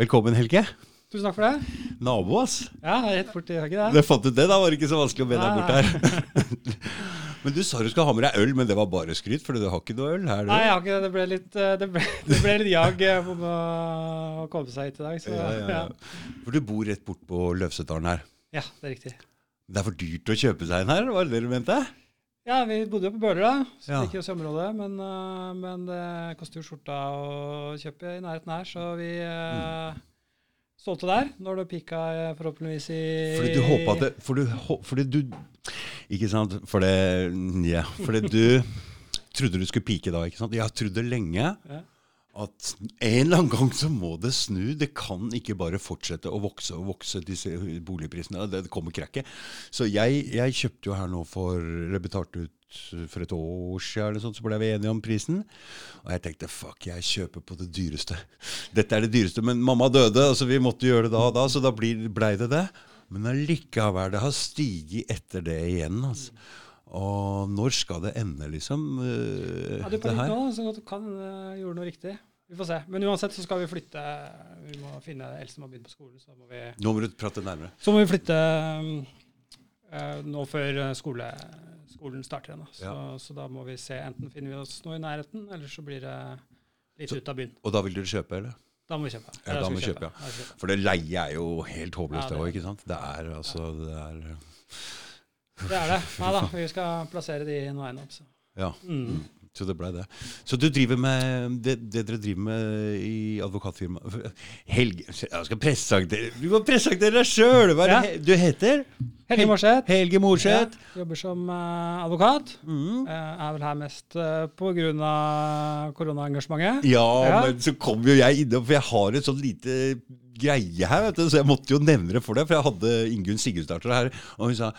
Velkommen, Helge. Tusen takk for det. Nabo, ass. Ja, rett borti, høyre der. det? Det fant du det, da var det ikke så vanskelig å be deg bort her. men du sa du skal ha med deg øl, men det var bare skryt, for du har ikke noe øl? her du? Nei, jeg har ikke det. Det ble litt, eh, det ble, det ble litt jag eh, om å komme seg hit i dag. Så, Ja, ja, ja. For du bor rett bort på Løvsetdalen her. ja, det er riktig. Det er for dyrt å kjøpe seg en her, var det det du mente? Ja, vi bodde jo på Bøler, da, så Ja. det gikk jo sommerrådet. Men, eh, men det koster jo skjorta å kjøpe i nærheten her, så vi uh, Stolte der når det pika eh, forhåpentligvis i Fordi du håpa at det fordi, Fordi du Ikke sant? Fordi, Ja. Fordi du trodde du skulle pike da, ikke sant? Jeg trodde lenge Ja. At en eller annen gang så må det snu. Det kan ikke bare fortsette å vokse og vokse, disse boligprisene. Det, kommer krekket. Så jeg, jeg kjøpte jo her nå for Eller betalte ut for et år siden, eller sånt, så ble vi enige om prisen. Og jeg tenkte fuck, jeg kjøper på det dyreste. Dette er det dyreste. Men mamma døde, altså vi måtte gjøre det da og da, så da blei det det. Men allikevel, det har stiget etter det igjen. altså. Og når skal det ende, liksom? Uh, Ja, du nytt her? nå, så du kan uh, gjøre noe riktig. Vi får se. Men uansett så skal vi flytte. Vi må finne eldste som har begynt på skolen. Så må vi, Nå må du prate nærmere. så må vi flytte uh, nå før skole, skolen starter igjen. Så, Ja. så da må vi se. Enten finner vi oss noe i nærheten, eller så blir det litt Så- ut av byen. Og da vil dere kjøpe, eller? Da må vi kjøpe. Ja, da må vi kjøpe, ja. For det leie er jo helt håpløst, Ja, det- òg, ikke sant? Det er altså Det er Det er det. Nei da, vi skal plassere de i noe eiendom. Så. Ja. Mm. Så det ble det. Så du driver med det, det dere driver med i advokatfirmaet Helge Jeg skal presentere Du må presentere deg sjøl! Hva er det Ja. du heter? Helge Morseth. Helge Morseth. Ja, jobber som uh, advokat. Mm. Uh, er vel her mest uh, pga. koronaengasjementet. Ja, Ja. men så kom jo jeg innom, for jeg har et sånn lite greie her, vet du, så jeg måtte jo nevne det for deg. For jeg hadde Ingunn Sigurdsdatter her, og hun sa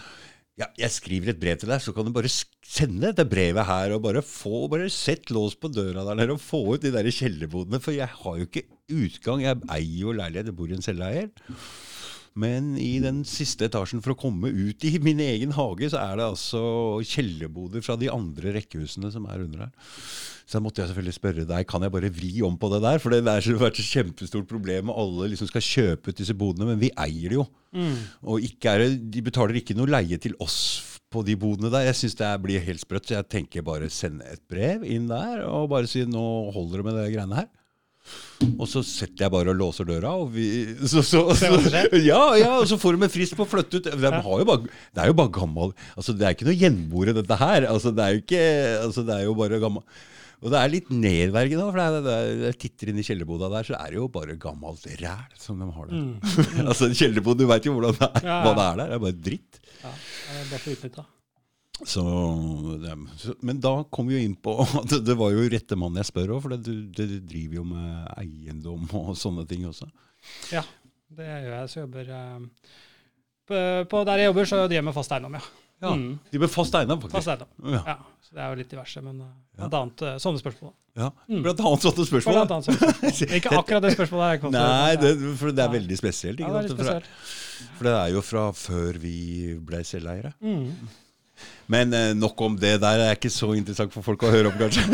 ja, jeg skriver et brev til deg, så kan du bare sende dette brevet her, og bare få, bare sett lås på døra der nede, og få ut de der kjellerbodene. For jeg har jo ikke utgang. Jeg eier jo leilighet, jeg bor i en selveier. Men i den siste etasjen, for å komme ut i min egen hage, så er det altså kjellerboder fra de andre rekkehusene som er under her. Så da måtte jeg selvfølgelig spørre deg, kan jeg bare vri om på det der? For det er så- vært et kjempestort problem, og alle liksom skal kjøpe ut disse bodene, men vi eier det jo. Og ikke er det, de betaler ikke noe leie til oss på de bodene der. Jeg syns det blir helt sprøtt, så jeg tenker bare sende et brev inn der og bare si nå holder det med det greiene her. Og så setter jeg bare og låser døra, og vi så, så, så, ja, ja, og så får de en frist på å flytte ut. De har bare, det er jo bare gammel altså Det er ikke noe gjenboere, dette her. altså Det er jo ikke, altså det er jo bare gammel Og det er litt nedverdigende, for er, jeg titter inn i kjellerboda der, så er det jo bare gammelt ræl som de har der. altså en kjellerbod, du veit jo hvordan det er, ja, Ja, hva det er der. Det er bare dritt. Ja, det er utnytta. Så, det, så, men da kom vi jo inn på det, det var jo rette mann jeg spør òg, for det, du driver jo med eiendom og sånne ting også. Ja, det gjør jeg. Så jobber eh, på, på Der jeg jobber, så driver jeg med fast eiendom, ja. Ja, Mm. De ble fast eiendom, Fast faktisk. eiendom. Ja. Ja, så det er jo litt diverse, men eh, Ja. blant annet eh, sånne spørsmål. Ja. Mm. Blant annet sånne spørsmål. Blant annet sånne spørsmål. Ikke akkurat det spørsmålet Jeg Nei, det, for det er veldig spesielt. Ja, det er litt sant? For, spesielt. for det er jo fra før vi ble selveiere. Mm. Men eh, nok om det der. Det er ikke så interessant for folk å høre om, kanskje.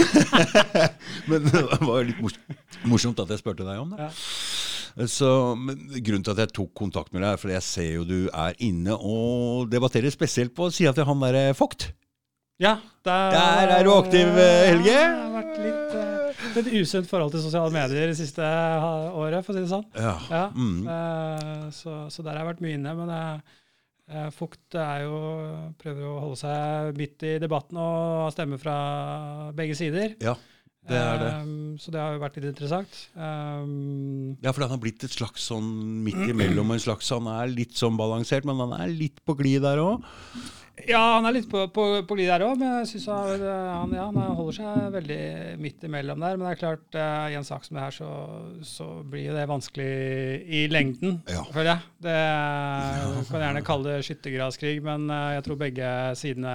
men det var litt morsomt at jeg spurte deg om det. Ja. Så, Grunnen til at jeg tok kontakt med deg, er fordi jeg ser jo du er inne og debatterer spesielt på sida til han derre Vogt. Ja, der, Der er du aktiv, eh, Helge. Ja, Det har vært litt, eh, litt usunt forhold til sosiale medier det siste året, for å si det sånn. Ja. Ja, Mm. eh, så, så der har jeg vært mye inne. Men eh, Fukt er jo, prøver å holde seg midt i debatten og stemme fra begge sider. ja, det er det. Um, så det har jo vært litt interessant. Um, Ja, for han har blitt et slags sånn midt imellom. En slags, han er litt sånn balansert, men han er litt på glid der òg. ja, han er litt på, på, på glid der òg, men jeg synes han, han, ja, han holder seg veldig midt imellom der. Men det er klart, uh, i en sak som det her, så, så blir jo det vanskelig i lengden, Ja. føler jeg. Det Du kan gjerne kalle det skyttergravskrig, men uh, jeg tror begge sidene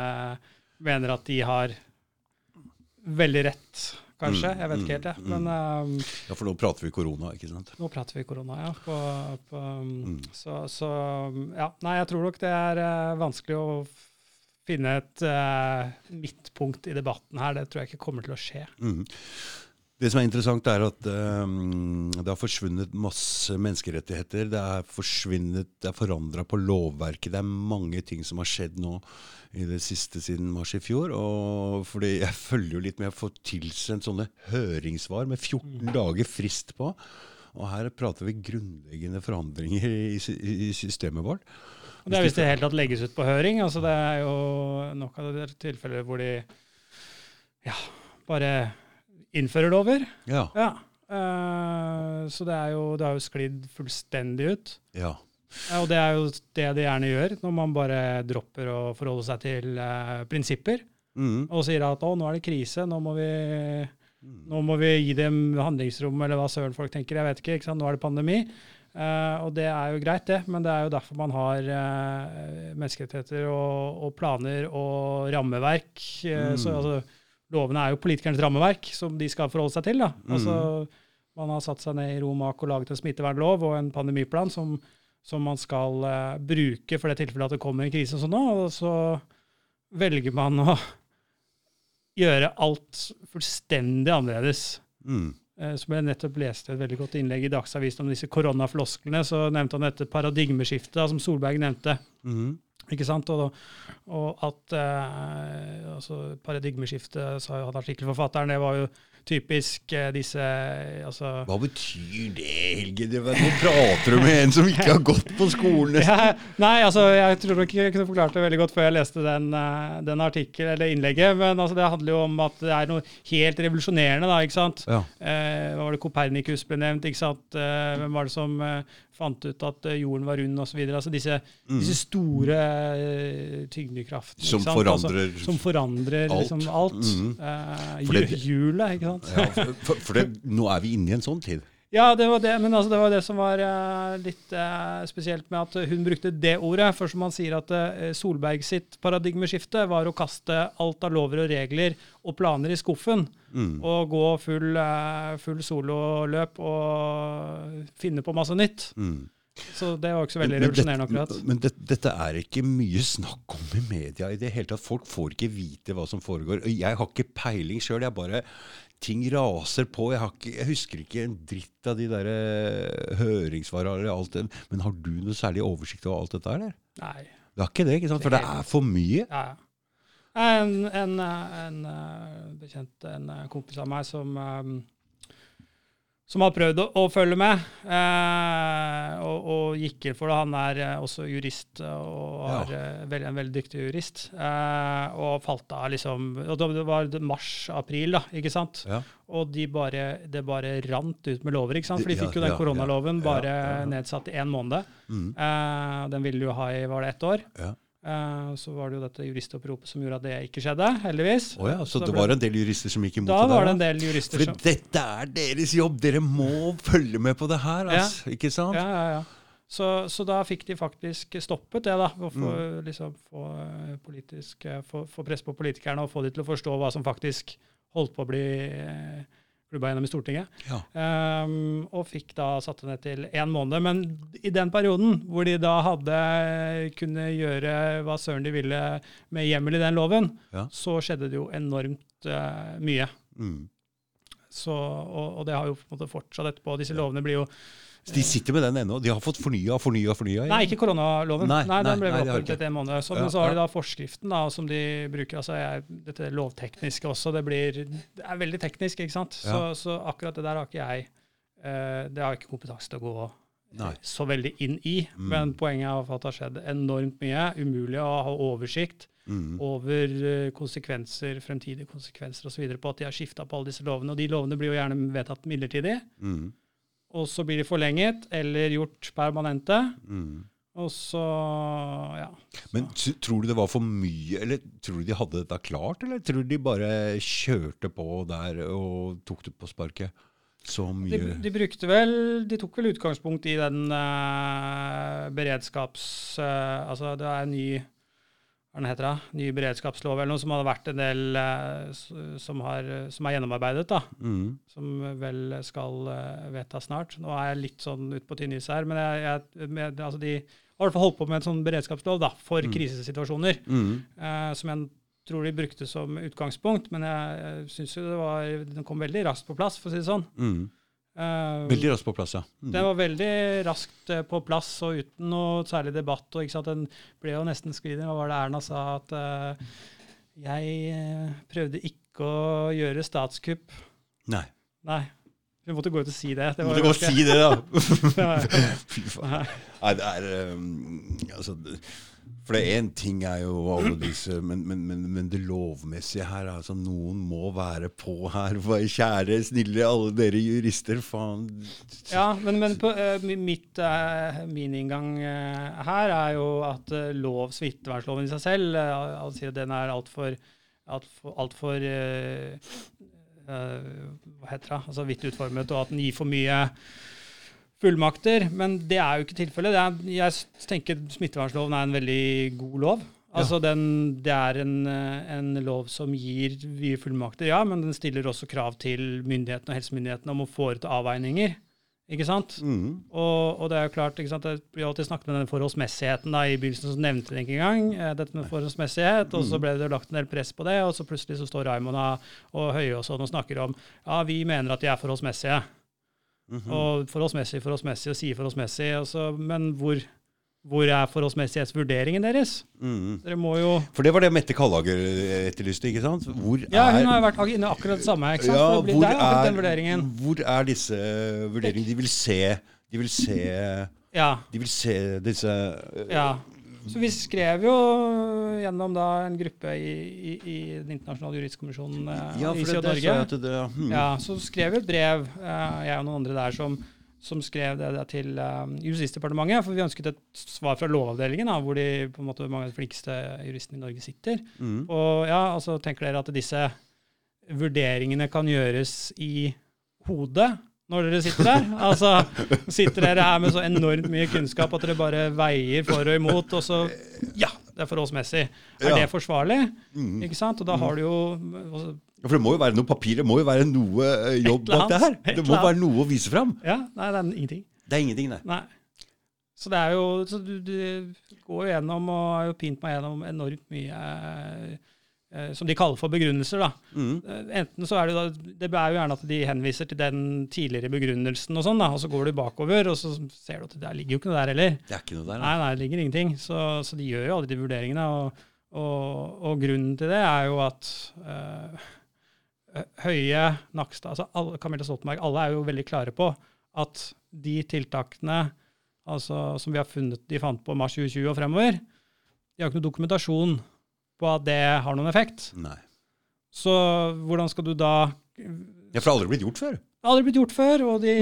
mener at de har veldig rett, kanskje. Mm, Jeg vet mm, ikke helt, jeg. mm. Men um, Ja, for nå prater vi korona, ikke sant? nå prater vi korona, ja. På, på, Mm. så, så ja. Nei, jeg tror nok det er uh, vanskelig å finne et uh, midtpunkt i debatten her. Det tror jeg ikke kommer til å skje. Mm. Det som er interessant, er at um, det har forsvunnet masse menneskerettigheter. Det er forsvunnet, det er forandra på lovverket. Det er mange ting som har skjedd nå i det siste siden mars i fjor. og fordi Jeg følger jo litt med å få tilsendt sånne høringssvar med 14 dager frist på. Og her prater vi grunnleggende forandringer i, i, i systemet vårt. Og det er hvis det hele tatt legges ut på høring. altså Det er jo nok av de tilfeller hvor de ja, bare innfører lover. Ja. ja. Uh, så det, er jo, det har jo sklidd fullstendig ut. Ja. Ja. Og det er jo det de gjerne gjør, når man bare dropper å forholde seg til eh, prinsipper. Mm. Og sier at å, nå er det krise, nå må vi nå må vi gi dem handlingsrom, eller hva søren folk tenker. Jeg vet ikke. ikke? Nå er det pandemi. Uh, og det er jo greit, det, men det er jo derfor man har uh, menneskerettigheter og, og, planer og rammeverk. Uh, mm. så altså, Lovene er jo politikernes rammeverk, som de skal forholde seg til. da. Mm. Altså, Man har satt seg ned i romak og laget en smittevernlov og en pandemiplan som, som man skal bruke for det tilfellet at det kommer en krise og nå. Og så velger man å gjøre alt fullstendig annerledes. Mm. Uh, som jeg nettopp leste et veldig godt innlegg i Dagsavisen om disse koronaflosklene, så nevnte han dette paradigmeskiftet som Solberg nevnte. Mm. Ikke sant? Og, og at uh, altså Paradigmeskiftet, sa jo han artikkelforfatteren, det var jo typisk eh, disse altså, Hva betyr det, Helge? Nå prater du med en som ikke har gått på skolen. Ja, nei, altså, jeg tror nok jeg kunne forklart det veldig godt før jeg leste den, eh, den artikkel, eller innlegget. Men altså, det handler jo om at det er noe helt revolusjonerende. da, ikke sant? Ja. Eh, hva var det Kopernikus ble nevnt? ikke sant? Eh, hvem var det som eh, fant ut at eh, jorden var rund osv. Altså disse, mm. disse store uh, tyngdekraftene. Som forandrer, altså, som forandrer alt. Liksom alt. Mm. Uh, hjulet, ikke sant. Ja, for, for, for det, nå er vi inne i en sånn tid. Ja, det var det, men altså, det var det som var uh, litt uh, spesielt med at hun brukte det ordet. For som han sier at uh, Solberg sitt paradigmeskifte var å kaste alt av lover og regler og planer i skuffen. Mm. Og gå full, full sololøp og finne på masse nytt. Mm. Så det var ikke så veldig revolusjonerende akkurat. Men, men det, dette er ikke mye snakk om i media i det hele tatt. Folk får ikke vite hva som foregår. Jeg har ikke peiling sjøl. Jeg bare ting raser på. Jeg, ikke, jeg, husker ikke en dritt av de der uh, høringssvarene eller alt det. Men har du noe særlig oversikt over alt dette, der? Nei. Du har ikke det, ikke sant? For det er for mye. Ja. En, en, en, en bekjent, en kompis av meg, som um, som har prøvd å, å følge med, eh, og, og, gikk inn for det. Han er eh, også jurist og er ja. Eh, veld, en veldig dyktig jurist. Eh, og falt av liksom og Det var mars-april, da, ikke sant? Ja. Og de bare, det bare rant ut med lover, ikke sant? For de fikk jo den koronaloven bare nedsatt i én måned. Mm. Eh, den ville jo ha i var det ett år. Ja. Uh, så var det jo dette juristoppropet som gjorde at det ikke skjedde, heldigvis. Oh ja, så, så det var en del jurister som gikk imot da det? Da var det en del jurister For som... dette er deres jobb! Dere må følge med på det her, altså, ja. ikke sant? Ja, ja, ja. Så, så, da fikk de faktisk stoppet det, da. å få, mm. liksom, få, eh, politisk, eh, få, få press på politikerne og få de til å forstå hva som faktisk holdt på å bli eh, klubba gjennom i Stortinget. Ja. Um, og fikk da satt det ned til én måned. Men i den perioden hvor de da hadde kunne gjøre hva søren de ville med hjemmel i den loven, ja. så skjedde det jo enormt uh, mye. Mm. Så, og, og, det har jo på en måte fortsatt etterpå. Disse lovene blir jo så De sitter med den ennå? De har fått fornya og fornya? fornya Nei, ikke koronaloven. Nei, nei, Den ble nei, etter en måned. Så, ja, men så har de da forskriften da, som de bruker. altså jeg, Dette lovtekniske også. Det, blir, det er veldig teknisk, ikke sant? Så, ja. så akkurat det der har ikke jeg uh, Det har jeg ikke kompetanse til å gå så veldig inn i. Mm. Men poenget er at det har skjedd enormt mye. Umulig å ha oversikt. Mm. over uh, konsekvenser, fremtidige konsekvenser osv. på at de har skifta på alle disse lovene. Og de lovene blir jo gjerne vedtatt midlertidig. Mm og så blir de forlenget eller gjort permanente. Mm. Og så ja. Men tror du det var for mye, eller tror du de hadde dette klart, eller tror du de bare kjørte på der og tok det på sparket? Så mye de, de brukte vel De tok vel utgangspunkt i den uh, beredskaps... Uh, altså, det er en ny den heter det, ny beredskapslov eller noe som hadde vært en del uh, som, har, som, er gjennomarbeidet, da. Mm. Som vel skal uh, vedtas snart. Nå er jeg litt sånn ute på tynn is her, men jeg, jeg, med, altså de har i hvert fall holdt på med en sånn beredskapslov da, for mm. krisesituasjoner. Mm. Eh, som jeg tror de brukte som utgangspunkt, men jeg, jeg syns jo det var Den kom veldig raskt på plass, for å si det sånn. Eh, Veldig raskt på plass, ja. Mm. Det var veldig raskt eh, på plass og uten noe særlig debatt. og ikke sant, Den ble jo nesten skridende Hva var det Erna sa? At uh, jeg prøvde ikke å gjøre statskupp. Nei. Nei. Du måtte gå ut og si det. det Du måtte gå og si det, da. Fy faen. Nei, det er um, altså, For det én ting er jo alle disse men, men, men, men det lovmessige her altså Noen må være på her. Kjære, snille alle dere jurister. Faen. Ja, men, på, uh, mitt, uh, min inngang uh, her er jo at lov, smittevernloven i seg selv altså den er altfor alt for, alt for Hva heter det? Altså vidt utformet, og at den gir for mye fullmakter. Men det er jo ikke tilfellet. Det er- Jeg tenker smittevernloven er en veldig god lov. Altså den, Det er en, eh, en lov som gir mye fullmakter, ja, men den stiller også krav til myndighetene og helsemyndighetene om å foreta avveininger. Ikke sant? Mm. Og, og det er jo klart, ikke sant, Jeg blir alltid snakket med den forholdsmessigheten. da, I begynnelsen så nevnte det ikke engang, eh, dette med forholdsmessighet. Og så ble det lagt en del press på det, og så plutselig så står Raymond og, og Høie og sånn og snakker om ja, vi mener at de er forholdsmessige. Mhm. Og forholdsmessig, forholdsmessig og sier forholdsmessig. Altså, men hvor, hvor er forholdsmessighetsvurderingen deres? Mm. Dere må jo For det var det Mette Kallager etterlyste, ikke sant? Hvor Ja, hun har vært inne akkurat det samme. ikke sant? Ja, det, blir, hvor er er, den vurderingen. hvor er disse vurderingene? De vil se De vil se, Ja. de vil se disse Ja. Så vi skrev jo gjennom da en gruppe i, i, i Den internasjonale juristkommisjonen eh, Ja, i det, det Syd-Norge. så det, hmm. Ja, så skrev vi et brev, eh, jeg og noen andre der, som, som skrev det der til eh, Justisdepartementet. For vi ønsket et svar fra Lovavdelingen, da, hvor de, på en måte, mange av de flinkeste juristene i Norge sitter. Mm. Og ja, altså tenker dere at disse vurderingene kan gjøres i hodet når dere sitter der? Altså, sitter dere her med så enormt mye kunnskap at dere bare veier for og imot, og så Ja, det er forholdsmessig. Er Ja. det forsvarlig? Mm. Ikke sant? Og da har du jo også, Ja, For det må jo være noe papir, det må jo være noe eh, jobb bak det her. Det må være noe å vise fram. Ja, nei, det er ingenting. Det er ingenting, nei. Nei. Så det er jo så du, du går jo gjennom og har jo pint meg gjennom enormt mye eh, som de kaller for begrunnelser. da. Mm. Eh, Enten så er det da, det er jo gjerne at de henviser til den tidligere begrunnelsen, og sånn da, og så går du bakover, og så ser du at det der ligger jo ikke noe der heller. Det er ikke noe der. Nei, nei, det ligger ingenting. Så, så de gjør jo alle de vurderingene. Og, og, og grunnen til det er jo at eh, Høie, Nakstad, altså alle, Camilla Stoltenberg, alle er jo veldig klare på at de tiltakene altså, som vi har funnet de fant på mars 2020 og fremover, de har ikke noe dokumentasjon på at det har noen effekt. Nei. Så hvordan skal du da Ja, for det har aldri blitt gjort før. Det har aldri blitt gjort før, og de,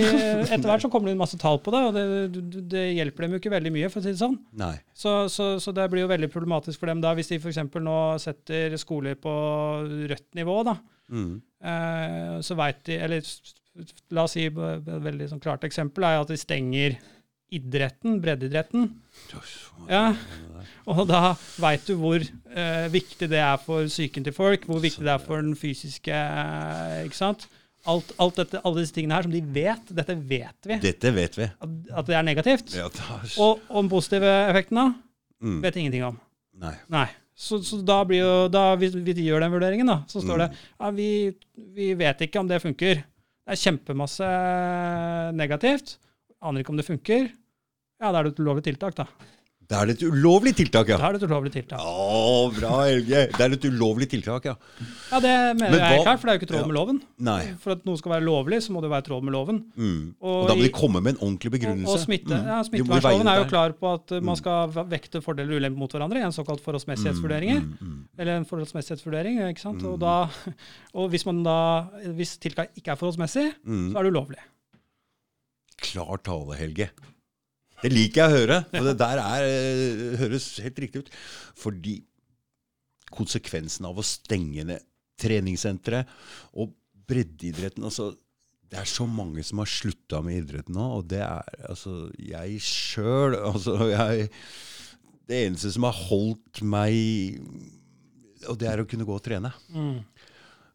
etter hvert så kommer det inn masse tall på det, og det, det, det hjelper dem jo ikke veldig mye, for å si det sånn. Nei. Så, så, så det blir jo veldig problematisk for dem da, hvis de f.eks. nå setter skoler på rødt nivå, da. Mm. Eh, så veit de Eller la oss si et veldig sånn klart eksempel er at de stenger idretten, breddeidretten. Ja, og da veit du hvor eh, viktig det er for psyken til folk, hvor viktig det er for den fysiske eh, Ikke sant? Alt, alt dette, alle disse tingene her som de vet, dette vet vi, Dette vet vi. at, at det er negativt. Ja, Og om den positive effekten da, mm. vet ingenting om. Nei. Nei. Så, så da blir jo, da, hvis vi gjør den vurderingen, da, så står det ja, vi, vi vet ikke om det funker. Det er kjempemasse negativt. Aner ikke om det funker. Ja, da er det et ulovlig tiltak, da. Da er det et ulovlig tiltak, ja. Da er det et ulovlig tiltak. Å, bra, Helge. Det er et ulovlig tiltak, ja. Ja, det mener Men jeg ikke her, klart, for det er jo ikke i tråd Ja. med loven. Nei. For at noe skal være lovlig, så må det være i tråd med loven. Mm. Og Og da må de komme med en ordentlig begrunnelse. og smitte, Mm. ja, Smittevernloven er jo klar på at uh, man skal vekte fordeler og ulemper mot hverandre i en såkalt forholdsmessighetsvurderinger. Mm, mm, mm. Eller en forholdsmessighetsvurdering. ikke sant? Og, da, og hvis, man da, hvis tiltak ikke er forholdsmessig, Mm. så er det ulovlig. Klar tale, Helge. Det liker jeg å høre. Og det der er, eh, høres helt riktig ut. Fordi konsekvensen av å stenge ned treningssenteret og breddeidretten altså, Det er så mange som har slutta med idretten nå, og det er altså Jeg sjøl altså, jeg, Det eneste som har holdt meg Og det er å kunne gå og trene. Mm.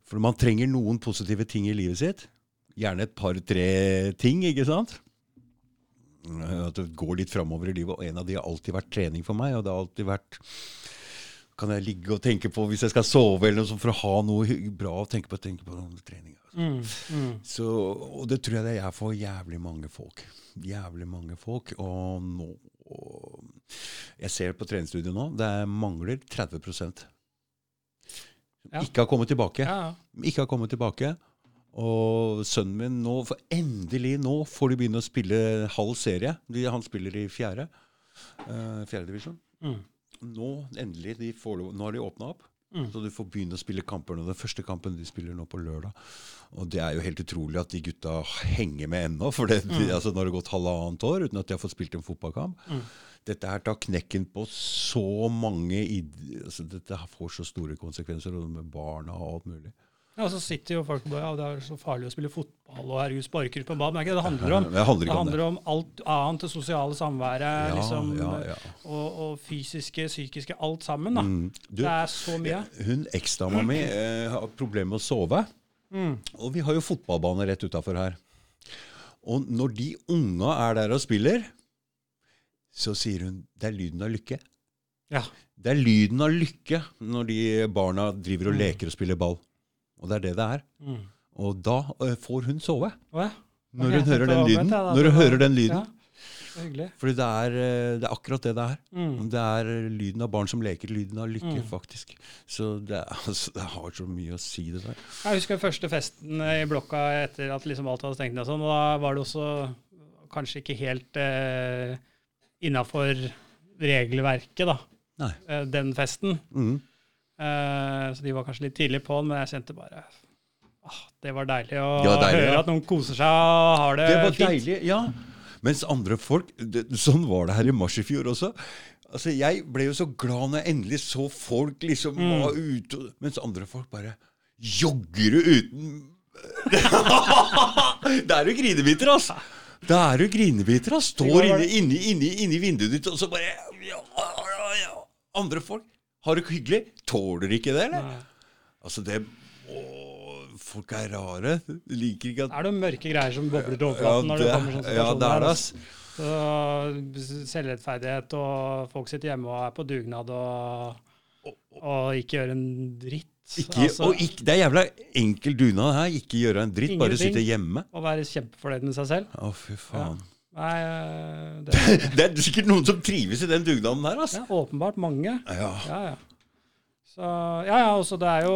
For man trenger noen positive ting i livet sitt. Gjerne et par-tre ting, ikke sant? At det går litt framover i livet. Og en av de har alltid vært trening for meg. Og det har alltid vært kan jeg ligge og tenke på hvis jeg skal sove, eller noe sånt, for å ha noe bra å tenke på. tenke på trening. Altså. Mm, mm. Så, og det tror jeg det er for jævlig mange folk. Jævlig mange folk. Og nå og Jeg ser på treningsstudiet nå, det mangler 30 som Ja. Ikke har kommet tilbake. Ja, ja. Ikke har kommet tilbake. Og sønnen min nå, for endelig nå, får de begynne å spille halv serie. De, han spiller i fjerde. Uh, Fjerdedivisjon. Mm. Nå endelig, de får, nå har de åpna opp. Mm. Så du får begynne å spille kamper nå. Den første kampen de spiller nå på lørdag. Og det er jo helt utrolig at de gutta henger med ennå. For det, de, altså, nå har det gått halvannet år uten at de har fått spilt en fotballkamp. Mm. Dette her tar knekken på så mange altså, Dette får så store konsekvenser, med barna og alt mulig. Ja, og så sitter jo folk og bare ja, det er så farlig å spille fotball, og herregud, sparker på ball. Men det er handler om. Det handler Det handler om alt annet, det sosiale samværet Ja, liksom, ja. Og, og fysiske, psykiske, alt sammen. da. Mm. Du, Det er så mye. Hun eksdama mi eh, har problemer med å sove. Mm. Og vi har jo fotballbane rett utafor her. Og når de unga er der og spiller, så sier hun det er lyden av lykke. Ja. Det er lyden av lykke når de barna driver og Mm. leker og spiller ball. Og det er det det er. Mm. Og da eh, får hun sove. Hva? Når hun hører den lyden. Når hun hører den lyden. Hyggelig. Fordi det er, eh, det er akkurat det det er. Mm. Det er eh, lyden av barn som leker, lyden av lykke, Mm. faktisk. Så det, altså, det har så mye å si, det der. Jeg husker første festen i blokka etter at liksom alt hadde stengt og Sånn, og da var det også kanskje ikke helt eh, innafor regelverket, da, Nei. den festen. Mm. Eh, så de var kanskje litt tidlig på den, men jeg kjente bare ah, Det var deilig å ja, deilig, høre ja. at noen koser seg og har det, Det var fint. deilig, ja. Mens andre folk det, Sånn var det her i mars i fjor også. Altså, Jeg ble jo så glad når jeg endelig så folk liksom Mm. var ute, mens andre folk bare jogger uten Det er jo grinebiter, altså. Det er jo grinebiter, ass. Står inne, inne, inne, inne i vinduet ditt, og så bare ja, ja, ja. Andre folk har det hyggelig. Tåler du ikke det, eller? Nei. Altså, det å, Folk er rare. De liker ikke at Er det mørke greier som bobler til ja, overflaten når det, kommer situasjon? ja, det er det, ass. Så selvrettferdighet, og folk sitter hjemme og er på dugnad og, og ikke gjør en dritt. Ikke, Altså, og ikke, det er jævla enkel dugnad her. Ikke gjøre en dritt, bare sitte hjemme. Og være kjempefornøyd med seg selv. Å, fy faen. Nei, det, det Det er sikkert noen som trives i den dugnaden der, altså. er åpenbart mange. Ja. Ja, ja. Så, ja, ja, også det er jo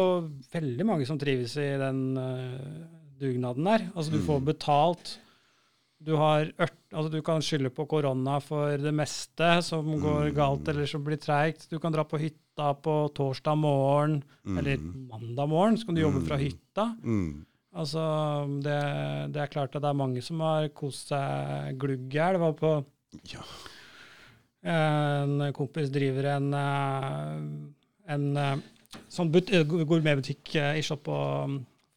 veldig mange som trives i den uh, dugnaden der. Altså, du Mm. får betalt. Du, har ørt, altså, du kan skylde på korona for det meste som går Mm. galt eller som blir treigt. Du kan dra på hytta på torsdag morgen eller mandag morgen, så kan du jobbe fra hytta. Mm. Altså, det, det er klart at det er mange som har kost seg glugg i hjel. Det var på Ja. en kompis driver en, eh, en eh, sånn eh, gourmetbutikk i shop på,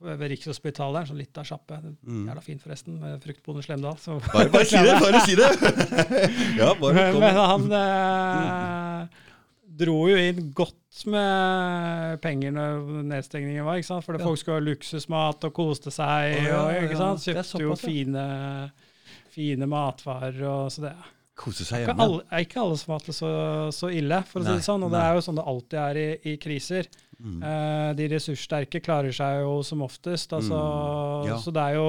eh, ved Rikshospitalet. Sånn lita sjappe. Mm. Jævla fin, forresten. med Fruktbonden Slemdal. Så. Bare, bare si det! Bare si det! ja, bare Men, kom. men han eh, dro jo inn godt med penger når nedstengningen var. ikke sant? For Ja. folk skulle ha luksusmat og koste seg. Oh, ja, og, ikke sant? Kjøpte jo såpass, ja. fine, fine matvarer. og så det Kose seg hjemme. Det er ikke alle som har hatt det så, så ille, for å si det sånn. Og det er jo sånn det alltid er i, i kriser. Mm. Eh, de ressurssterke klarer seg jo som oftest. Altså, Mm, ja. Så det er jo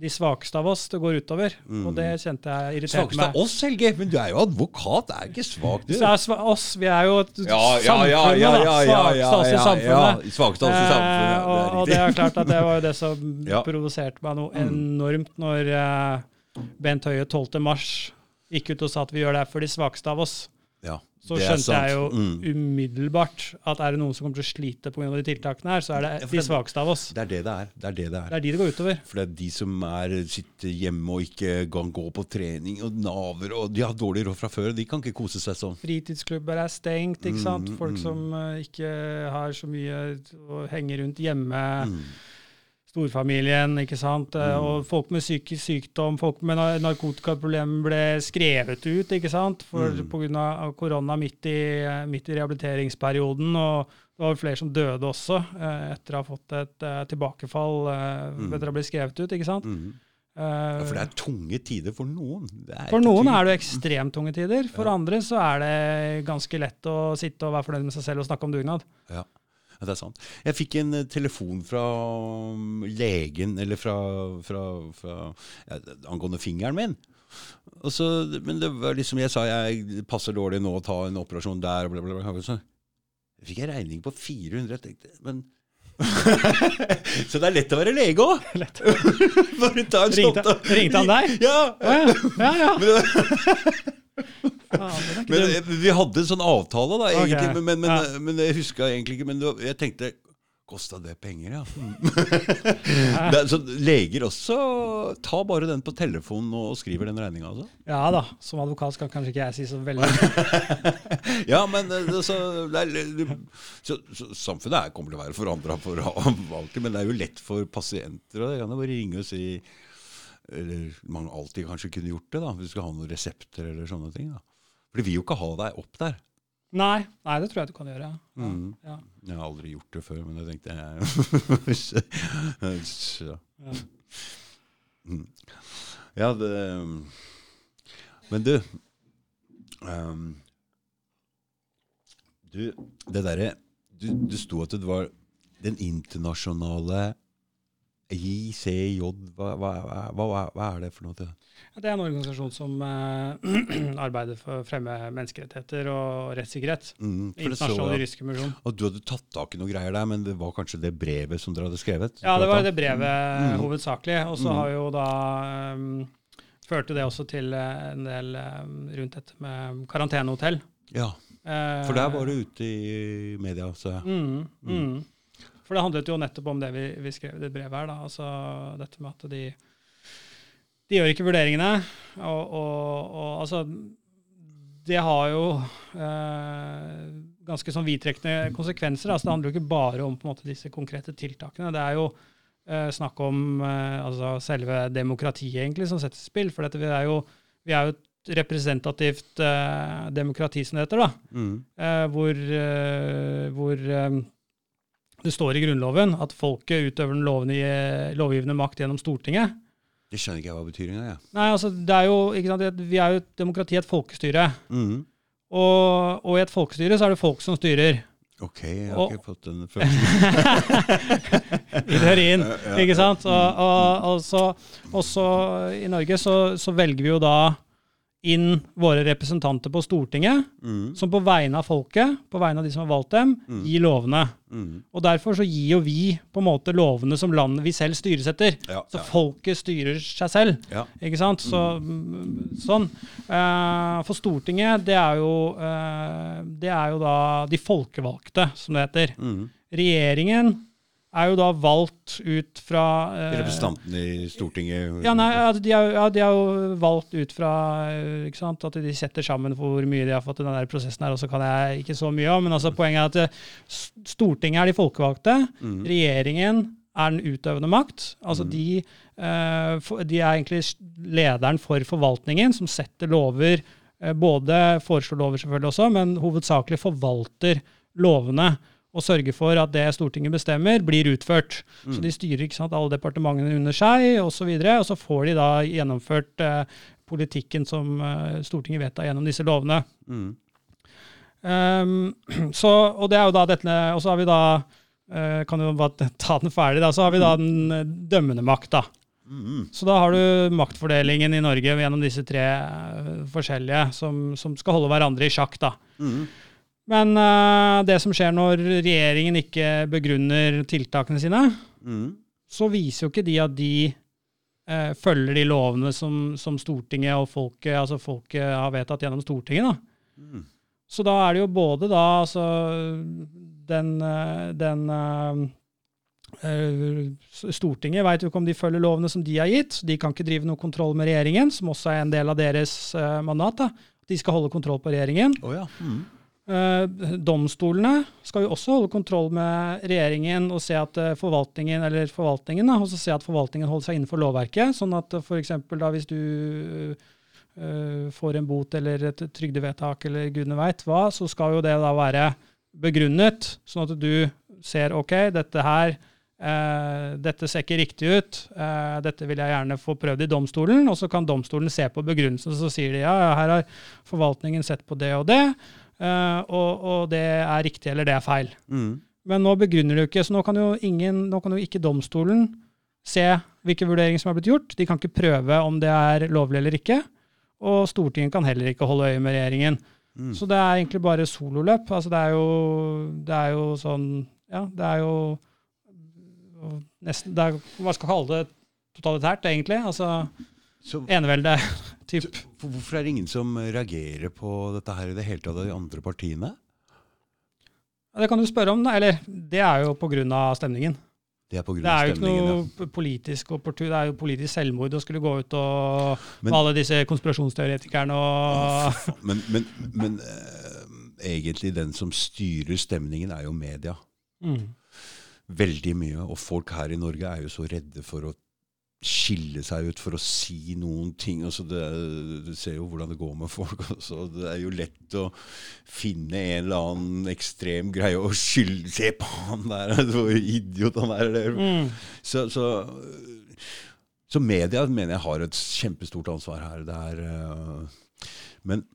de svakeste av oss det går utover. Mm. Og det kjente jeg irriterte Svakeste meg. av oss, Helge! Men du er jo advokat, det er ikke svak, du. Så er sva- oss, vi er jo Ja, samfunnet, ja, ja, da. ja, Svakeste av oss i samfunnet. ja, svakeste av oss i samfunnet, Eh, og, det og det er klart at det var jo det som provoserte meg noe Mm. enormt når eh, Bent Høie 12. mars gikk ut og sa at vi gjør det her for de svakeste av oss. Ja, Så det skjønte jeg jo. Mm. umiddelbart at er det noen som kommer til å slite pga. de tiltakene her, så er det Ja, de svakeste av oss. Det er det det er. Det er det det er. Det er de det går utover. For det er de som er, sitter hjemme og ikke kan gå på trening, og naver, og de har dårlig råd fra før, de kan ikke kose seg sånn. Fritidsklubber er stengt, ikke sant. Mm, Folk mm. som eh, ikke har så mye å henge rundt hjemme. Mm. Storfamilien, ikke sant. Eh, Mm. Og folk med psykisk sykdom, folk med nar- narkotikaproblemer ble skrevet ut, ikke sant. For Mm. på grunn av korona midt i, midt i rehabiliteringsperioden. Og det var flere som døde også, eh, etter å ha fått et eh, tilbakefall Mm. etter å ha blitt skrevet ut, ikke sant. Mm. Ja, for det er tunge tider for noen. Det er For noen er det ekstremt tunge tider. For Ja. andre så er det ganske lett å sitte og være fornøyd med seg selv og snakke om dugnad. Ja, ja, det er sant. Jeg fikk en eh, telefon fra um, legen, eller fra, fra, fra ja, angående fingeren min. Og så, men det var liksom jeg sa jeg passer dårlig nå å ta en operasjon der, bla, bla, bla. Og Så fikk jeg regning på 400. Jeg tenkte, men Så det er lett å være lege òg! Bare ta en Ringte, ringte han deg? Ja! Ja. ja, ja. Men, Faen, eh, vi hadde en sånn avtale, da, Ok, egentlig. Men, men, men, ja. men jeg huska egentlig ikke Men det var- jeg tenkte Kosta det penger, ja? det, er- så leger også Ta bare den på telefonen og skriver den regninga, altså? ja da, som advokat skal kanskje ikke jeg si så veldig Ja, men eh, det, så, det er, det, så, så, Samfunnet er, kommer til å være forandra for alltid, men det er jo lett for pasienter. Og det kan jo bare ringe og si Eller man alltid kanskje kunne gjort det, da, hvis du skal ha noen resepter eller sånne ting. da. For de vil jo ikke ha deg opp der. Nei, nei, det tror jeg du kan gjøre. Ja. Mm. Ja. Jeg har aldri gjort det før, men jeg tenkte jeg. Ja. Mm. Ja, det Men du um, Du, det derre du, du sto at det var den internasjonale ICJ hva, hva, hva, hva, er det for noe? Det er en organisasjon som eh, arbeider for å fremme menneskerettigheter og rettssikkerhet. Mm, Internasjonal juridisk du hadde tatt tak i noe greier der, men det var kanskje det brevet som dere hadde skrevet? Ja, det var det brevet Mm. hovedsakelig. Og så Mm. har jo da um, Førte det også til eh, en del um, rundt dette med karantenehotell. Ja, Eh, for der var du ute i media, så jeg. Mm, mm. For det handlet jo nettopp om det vi, vi skrev i det brevet her. da, altså Dette med at de de gjør ikke vurderingene. Og, og, og altså Det har jo eh, ganske sånn vidtrekkende konsekvenser. altså Det handler jo ikke bare om på en måte disse konkrete tiltakene. Det er jo eh, snakk om eh, altså selve demokratiet egentlig som settes i spill. For dette, vi, er jo, vi er jo et representativt eh, demokrati, som det heter. da, Mm. eh, hvor, eh, hvor eh, det står i Grunnloven at folket utøver den lovende, lovgivende makt gjennom Stortinget. Det skjønner ikke jeg hva betyr engang. Ja. Nei, altså, det er jo, ikke sant, Vi er jo et demokrati, et folkestyre. Mm. Og, og i et folkestyre så er det folk som styrer. Ok, jeg har Og- ikke fått den følelsen. Hører inn, ikke sant? Og, og, og så, i Norge så, så velger vi jo da inn våre representanter på Stortinget, Mm. som på vegne av folket, på vegne av de som har valgt dem, Mm. gir lovene. Mm. Og derfor så gir jo vi på en måte lovene som landet vi selv styres etter. Ja, Så ja. folket styrer seg selv. Ja. Ikke sant? Så, mm, sånn. Uh, for Stortinget, det er, jo, uh, det er jo da de folkevalgte, som det heter. Mm. Regjeringen er jo da valgt ut fra eh, Representantene i Stortinget ja, nei, de, er, ja, de er jo valgt ut fra eh, sant, at de setter sammen for hvor mye de har fått i denne prosessen. her, og så kan jeg ikke så mye om, men altså, poenget er at eh, Stortinget er de folkevalgte. Mm. Regjeringen er den utøvende makt. Altså de, eh, for, de er egentlig lederen for forvaltningen, som setter lover. eh, både foreslår lover, selvfølgelig også, men hovedsakelig forvalter lovene. Og sørger for at det Stortinget bestemmer, blir utført. Så de styrer ikke sant, alle departementene under seg, osv. Og, så videre, og så får de da gjennomført eh, politikken som eh, Stortinget vedtar gjennom disse lovene. Mm. Um, så, og det er jo da dette, og så har vi da eh, Kan jo bare ta den ferdig, da. Så har vi da den eh, dømmende makt, da. Mm. Så da har du maktfordelingen i Norge gjennom disse tre eh, forskjellige som, som skal holde hverandre i sjakk, da. Mm. Men uh, det som skjer når regjeringen ikke begrunner tiltakene sine, Mm. så viser jo ikke de at de uh, følger de lovene som, som Stortinget og folket, altså folket har vedtatt gjennom Stortinget. da. Mm. Så da er det jo både da altså den, eh, den Stortinget veit jo ikke om de følger lovene som de har gitt. De kan ikke drive noe kontroll med regjeringen, som også er en del av deres mandat. da. De skal holde kontroll på regjeringen. Å ja. Mm. Eh, domstolene skal jo også holde kontroll med regjeringen og se at eh, forvaltningen eller forvaltningen da, også se at forvaltningen holder seg innenfor lovverket. Sånn at for f.eks. da hvis du eh, får en bot eller et trygdevedtak eller gudene veit hva, så skal jo det da være begrunnet, sånn at du ser ok, dette her Uh, dette ser ikke riktig ut, uh, dette vil jeg gjerne få prøvd i domstolen, og så kan domstolen se på begrunnelsen, så sier de ja, her har forvaltningen sett på det og det, eh, og, og det er riktig eller det er feil. Mm. Men nå begrunner du ikke, så nå kan jo, ingen, nå kan jo ikke domstolen se hvilke vurderinger som er blitt gjort. De kan ikke prøve om det er lovlig eller ikke. Og Stortinget kan heller ikke holde øye med regjeringen. Mm. Så det er egentlig bare sololøp. Altså det er jo, det er jo sånn Ja, det er jo nesten det er, Hva skal jeg kalle det? Totalitært, egentlig. Altså Så enevelde. Typ. Så, hvorfor er det ingen som reagerer på dette her i det hele tatt av de andre partiene? Ja, Det kan du spørre om, da. Eller det er jo pga. stemningen. Det er på grunn Det er jo ikke noe ja. politisk opportun, det er jo politisk selvmord å skulle gå ut og Men- alle disse konspirasjonsteoretikerne og Men, men, men eh, egentlig den som styrer stemningen, er jo media. mm. Veldig mye. Og folk her i Norge er jo så redde for å skille seg ut, for å si noen ting. Altså det, du ser jo hvordan det går med folk. Altså. Det er jo lett å finne en eller annen ekstrem greie og skylde Se på han der, hvor idiot han er. Eller. Mm. Så, så, så media mener jeg har et kjempestort ansvar her. Det er, øh, men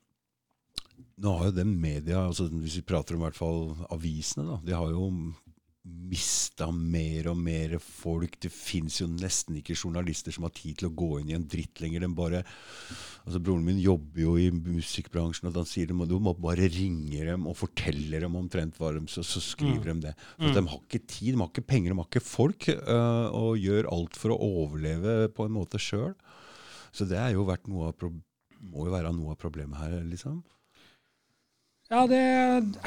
nå har jo den media, altså hvis vi prater om i hvert fall avisene, da, de har jo mista mer og mer folk. Det fins jo nesten ikke journalister som har tid til å gå inn i en dritt lenger. Den bare, altså Broren min jobber jo i musikkbransjen, og han sier må, du må bare ringe dem og fortelle dem omtrent hva de så, så skriver de det. For mm. De har ikke tid, de har ikke penger, de har ikke folk, øh, og gjør alt for å overleve på en måte sjøl. Så det er jo vært noe av må jo være noe av problemet her, liksom. Ja, det,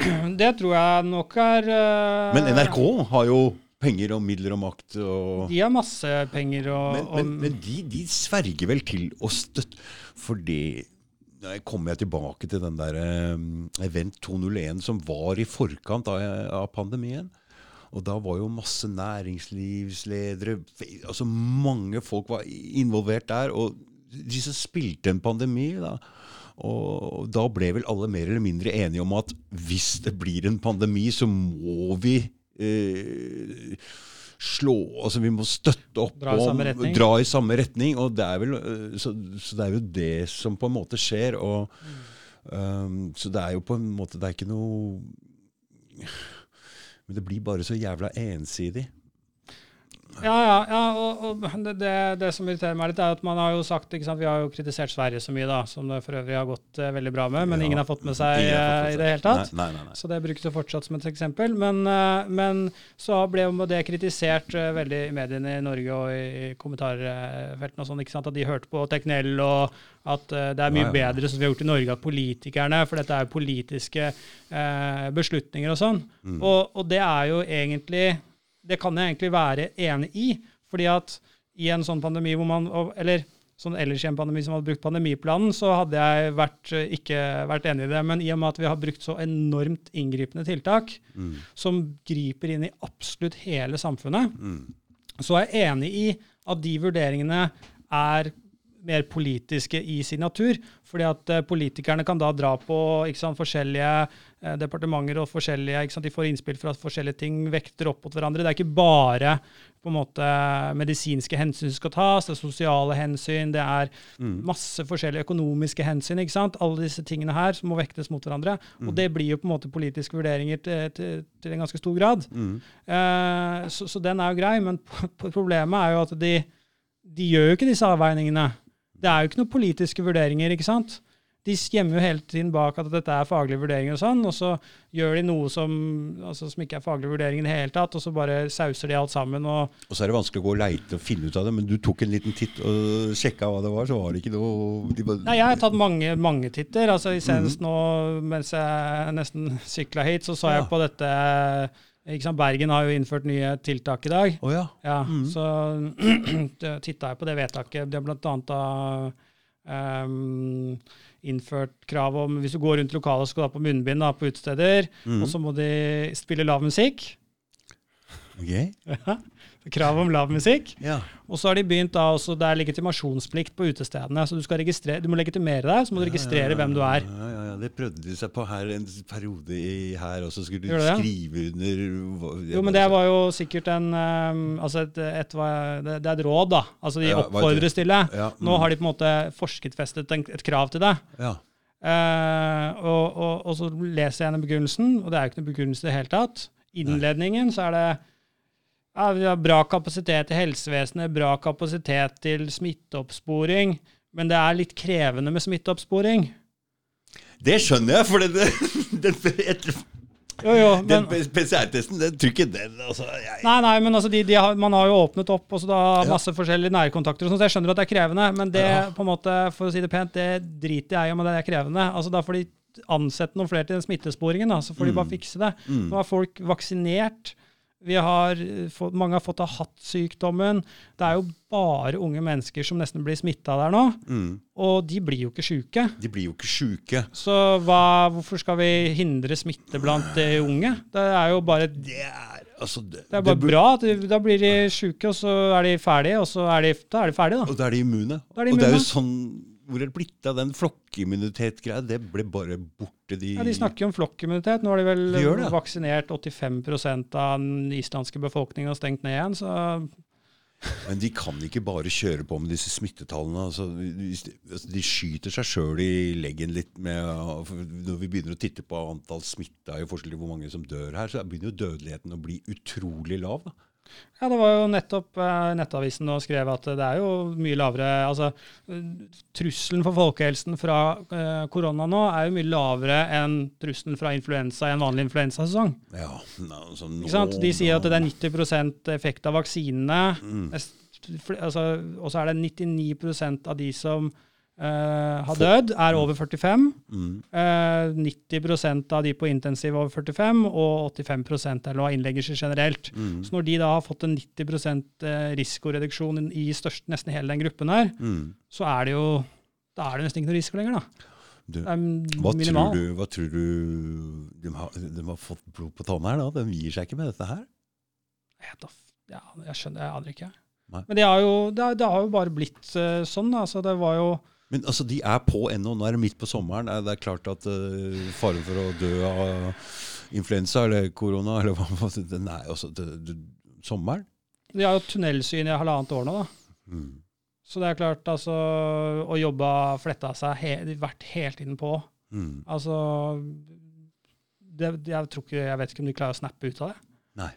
det tror jeg nok er uh, Men NRK har jo penger og midler og makt. og... De har masse penger og, Men, men, men de, de sverger vel til å støtte Fordi det kommer jeg tilbake til den der um, Event 201 som var i forkant av, av pandemien. Og da var jo masse næringslivsledere Altså mange folk var involvert der. Og de som spilte en pandemi, da. Og da ble vel alle mer eller mindre enige om at hvis det blir en pandemi, så må vi eh, slå Altså vi må støtte opp Dra om. Dra i samme retning. Og det er vel, øh, så, så det er jo det som på en måte skjer. Og, um, så det er jo på en måte Det er ikke noe Men det blir bare så jævla ensidig. Ja, ja, ja og, og det, det, det som irriterer meg litt, er at man har jo sagt ikke sant, Vi har jo kritisert Sverige så mye, da, som det for øvrig har gått uh, veldig bra med, men Ja, ingen har fått med seg fått eh, i det hele tatt. Nei, nei, nei. Så det brukes jo fortsatt som et eksempel. Men, uh, men så ble jo det kritisert uh, veldig i mediene i Norge og i kommentarfeltene og sånn, ikke sant, at de hørte på Teknell, og at det er mye bedre som vi har gjort i Norge, at politikerne For dette er jo politiske beslutninger og sånn. Mm. Og, og det er jo egentlig Det kan jeg egentlig være enig i. Fordi at i en sånn pandemi hvor man Eller sånn ellers i en pandemi som hadde brukt pandemiplanen, så hadde jeg vært, eh, ikke vært enig i det. Men i og med at vi har brukt så enormt inngripende tiltak, Mm. som griper inn i absolutt hele samfunnet, Mm. så er jeg enig i at de vurderingene er mer politiske i sin natur. Fordi at eh, politikerne kan da dra på ikke sant, forskjellige departementer og forskjellige, ikke sant, de får innspill fra forskjellige ting vekter opp mot hverandre. Det er ikke bare på en måte medisinske hensyn som skal tas, det er sosiale hensyn, det er masse forskjellige økonomiske hensyn. ikke sant? Alle disse tingene her som må vektes mot hverandre. Og det blir jo på en måte politiske vurderinger til, til, til en ganske stor grad. Mm. Eh, så, så den er jo grei, men problemet er jo at de, de gjør jo ikke disse avveiningene. Det er jo ikke noen politiske vurderinger, ikke sant? De gjemmer jo hele tiden bak at dette er faglige vurderinger og sånn, og så gjør de noe som, altså, som ikke er faglige vurderinger i det hele tatt, og så bare sauser de alt sammen. og Og så er det vanskelig å gå og leite og finne ut av det, men du tok en liten titt og sjekka hva det var, så var det ikke noe de bare, Nei, Jeg har tatt mange mange titter. altså Senest nå mens jeg nesten sykla hit, så så jeg Ja. på dette Bergen har jo innført nye tiltak i dag. Oh, ja. Ja, mm. så titta jeg på det vedtaket. Det er blant annet da ehm, innført krav om hvis du går rundt lokalet, skal du ha på munnbind da, på utesteder. Mm. Og så må de spille lav musikk. Ok. Krav om lav musikk. Ja. Og så har de begynt da også, det er legitimasjonsplikt på utestedene. Så du, skal registrere, du må legitimere deg, så må du registrere hvem du er. Ja, ja, ja. Det prøvde de seg på her en periode i, her, og så skulle du skrive under Jo, men det var jo sikkert en um, Altså et, et, et, det, det er et råd, da. Altså de Ja, oppfordres til det. Ja, Nå mm. har de på en måte forsketfestet en, et krav til det. Ja. Uh, og, og, og så leser jeg gjennom begrunnelsen, og det er jo ikke noen begrunnelse i det hele tatt. Innledningen så er det ja, vi har bra kapasitet til helsevesenet, bra kapasitet til smitteoppsporing, men det er litt krevende med smitteoppsporing. Det skjønner jeg, for det, det, den, Jo, PCR-testen, den tror ikke den altså, jeg, nei, nei, men altså, de, de har, man har jo åpnet opp og så da Ja. masse forskjellige nærkontakter, og sånt, så jeg skjønner at det er krevende, men det Ja. på en måte, for å si det pent, det driter jeg i om det er krevende. Altså, da får de ansette noen flere til den smittesporingen, da, så får de bare fikse det. Mm. Nå er folk vaksinert. Vi har eh, fått, mange har fått av hatt sykdommen. Det er jo bare unge mennesker som nesten blir smitta der nå. mm, Og de blir jo ikke sjuke. De blir jo ikke sjuke. Så hva, hvorfor skal vi hindre smitte blant de unge? Det er jo bare, det Det er altså det, er bare det bra. Da blir de sjuke, og så er de ferdige, og så er de, da er de ferdige, da. Og da er de immune. Da er de Og det er jo sånn Hvor er det blitt av den flokkimmunitet-greia? Det ble bare borte. De, Ja, de snakker jo om flokkimmunitet. Nå har de vel De det, ja. vaksinert 85% av den islandske befolkningen og stengt ned igjen, så Men de kan ikke bare kjøre på med disse smittetallene. Altså, de, altså, de skyter seg sjøl i leggen litt med Når vi begynner å titte på antall smitta i forskjell til hvor mange som dør her, så begynner jo dødeligheten å bli utrolig lav. Da. Ja, det var jo nettopp eh, Nettavisen nå skrev at det er jo mye lavere altså Trusselen for folkehelsen fra eh, korona nå er jo mye lavere enn trusselen fra influensa i en vanlig influensasesong. Ja, altså, nå, Ikke sant? De sier at det er 90 effekt av vaksinene. Mm. Altså, og så er det 99% av de som eh, har dødd, er over 45. mm, Uh, 90% av de på intensiv over 45, og 85% eller hva innlegger seg generelt. mm, Så når de da har fått en 90 eh, risikoreduksjon i størst, nesten hele den gruppen her, mm. så er det jo da er det nesten ikke noe risiko lenger, da. Du, hva, tror du, hva tror du de har, de har fått blod på tanna her, da? De gir seg ikke med dette her? Jeg Ja, jeg skjønner, jeg aner ikke. Nei. Men det har, jo, det, har, det har jo bare blitt eh, sånn. Altså, det var jo Men altså, de er på ennå. Nå er det midt på sommeren. Er Det er klart at uh, faren for å dø av influensa eller korona eller hva den er også det, det, Sommeren? De har jo tunnelsyn i halvannet år nå, da. Mm. Så det er klart, altså Å jobbe fletta seg he, vært helt tiden på. Mm. Altså det, jeg, tror ikke, jeg vet ikke om de klarer å snappe ut av det. Nei.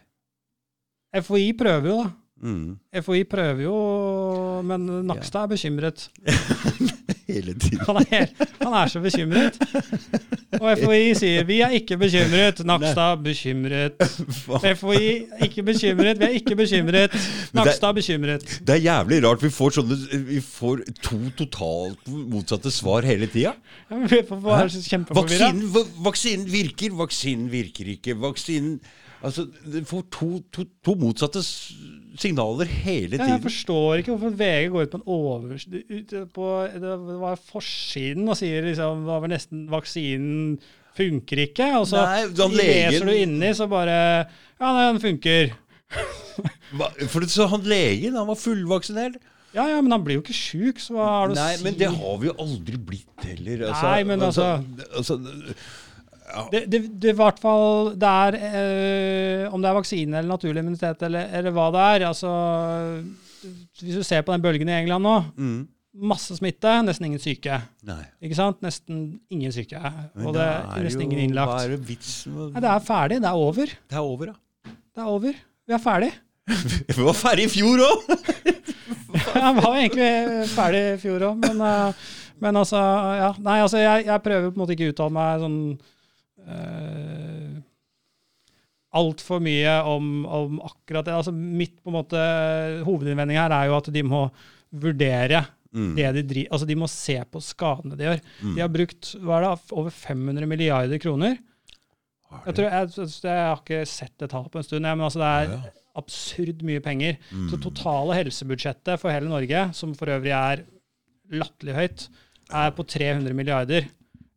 FHI prøver jo, da. Mm. FHI prøver jo, men Nakstad er bekymret. Hele tiden. Han er, helt, han er så bekymret. Og FHI sier 'vi er ikke bekymret'. Nakstad bekymret. FHI ikke bekymret. Vi er ikke bekymret. Nakstad bekymret. Det er jævlig rart. Vi får, sånne, vi får to totalt motsatte svar hele tida. Ja. Vaksinen, vaksinen virker, vaksinen virker ikke. Vaksinen Altså, det får to, to, to motsatte signaler hele Ja, jeg forstår ikke hvorfor VG går ut på en på, det var forsiden og sier liksom det var vel nesten vaksinen funker ikke. Og så Nei, da legen- leser du inni, så bare Ja, nei, den funker. For det- så han legen, han var fullvaksinert. Ja, ja, men han blir jo ikke sjuk, så hva har du å Nei, si? men det har vi jo aldri blitt heller. Nei, men altså- altså Det, det, det i hvert fall det er, eh, Om det er vaksine eller naturlig immunitet eller, eller hva det er altså, Hvis du ser på den bølgen i England nå, mm, masse smitte, nesten ingen syke. Nei. Ikke sant? Nesten ingen syke. Men Og det er nesten ingen Hva innlagt. er det vitsen med Nei, det er ferdig. Det er over. Det er over, ja. Det er over. Vi er ferdig. Vi var ferdig i fjor òg! Jeg var egentlig ferdig i fjor òg, men, eh, men altså ja. Nei, altså, jeg, jeg prøver på en måte ikke å uttale meg sånn uh, altfor mye om, om akkurat det. Altså, mitt på en måte hovedinnvending her er jo at de må vurdere Mm. det de driver Altså, de må se på skadene de gjør. De har brukt hva er det, over 500 milliarder kroner. Jeg, tror, jeg, jeg, har ikke sett det tallet på en stund, jeg, men altså, det er Ja, ja. absurd mye penger. Mm. Så totale helsebudsjettet for hele Norge, som for øvrig er latterlig høyt, er på 300 milliarder.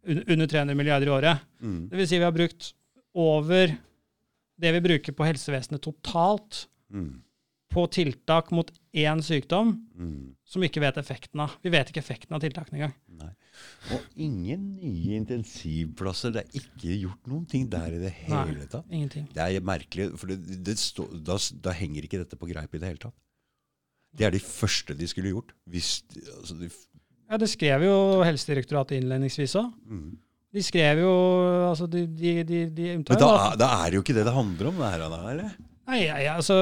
Un- Under 300 milliarder i året. Mm. Det vil si vi har brukt over det vi bruker på helsevesenet totalt, Mm. på tiltak mot én sykdom Mm. som vi ikke vet effekten av. Vi vet ikke effekten av tiltakene engang. Nei. Og ingen nye intensivplasser. Det er ikke gjort noen ting der i det hele Nei. tatt. Ingenting. Det er merkelig, for det, det stå, da, da henger ikke dette på greip i det hele tatt. Det er de første de skulle gjort. Hvis, altså de, Ja, Det skrev jo Helsedirektoratet innledningsvis òg. mm. De skrev jo altså de, de, de, de Men da, da er det jo ikke det det handler om, det her, da, eller? Nei, jeg, altså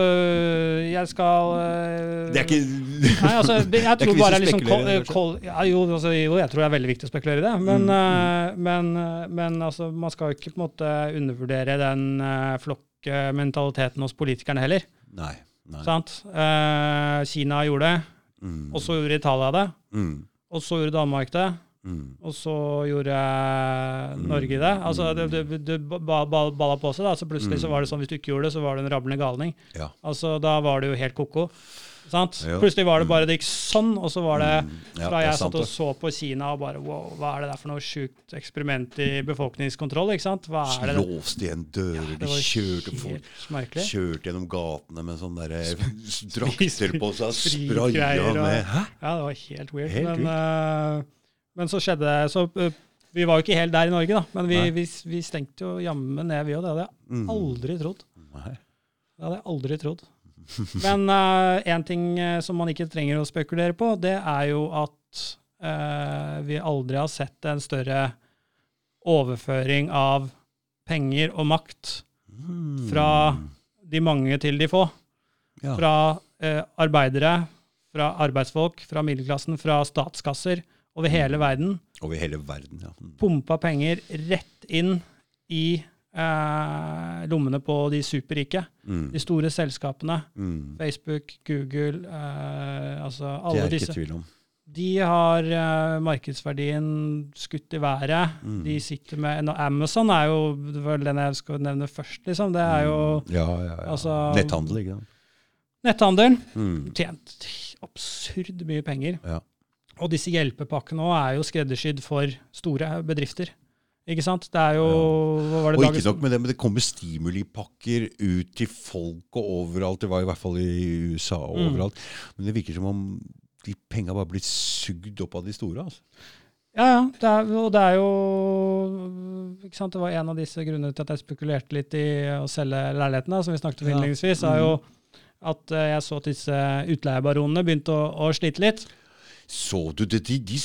Jeg skal øh, Det er ikke Nei, altså, jeg tror bare liksom kol, kol, ja, jo, altså, jo, jeg tror det er veldig viktig å spekulere i det. Men, Mm, øh, men, men altså, man skal jo ikke på en måte undervurdere den uh, flokkmentaliteten hos politikerne heller. Nei. nei. Sant? Uh, Kina gjorde det, Mm. og så gjorde Italia det, Mm. Og så gjorde Danmark det. Mm. Og så gjorde eh, Norge det. Altså, det, det, det ba- balla på seg. da, så Plutselig så var det sånn, hvis du ikke gjorde det, så var du en rablende galning. Ja. Altså, Da var det jo helt ko-ko. Sant? Plutselig var det bare det gikk sånn, og så var det Mm. Fra jeg satt og så på Kina og bare wow, hva er det der for noe sjukt eksperiment i befolkningskontroll? ikke sant? Hva er det? Låste igjen dører, de kjørte folk. Kjørte gjennom gatene med sånne der drakter på seg, spraya med Hæ? Ja, det var helt weird. Helt men, uh, men så skjedde det så, uh, Vi var jo ikke helt der i Norge, da, men vi, vi, vi stengte jo jammen ned, vi òg. Det hadde jeg Mm. aldri trodd. Det hadde jeg aldri trodd. Men én ting eh, som man ikke trenger å spekulere på, det er jo at uh, vi aldri har sett en større overføring av penger og makt fra de mange til de få. ja. Fra uh, arbeidere, fra arbeidsfolk, fra middelklassen, fra statskasser over hele verden. Over hele verden, ja. Mm. Pumpa penger rett inn i eh, lommene på de superrike. Mm. De store selskapene. Mm. Facebook, Google, eh, altså Det alle er ikke disse. tvil om. De har eh, markedsverdien skutt i været. Mm. De sitter med no, Amazon er jo det var den jeg skal nevne først, liksom. Det er jo Ja, ja, ja. altså- Netthandel, ikke sant. netthandel. Mm. Tjent absurd mye penger. Ja. Og disse hjelpepakkene også er jo skreddersydd for store bedrifter. Ikke sant? Det er jo hva var det Og ikke nok med det, men det kommer stimulipakker ut til folk og overalt. Det var i hvert fall i USA og Mm. overalt. Men det virker som om de penga bare blir sugd opp av de store. altså. Ja, ja. Det er, og det er jo ikke sant? Det var en av disse grunnene til at jeg spekulerte litt i å selge leilighetene, som vi snakket om innledningsvis, er jo at eh, jeg så at disse utleiebaronene begynte å, å slite litt. Så du det? De, de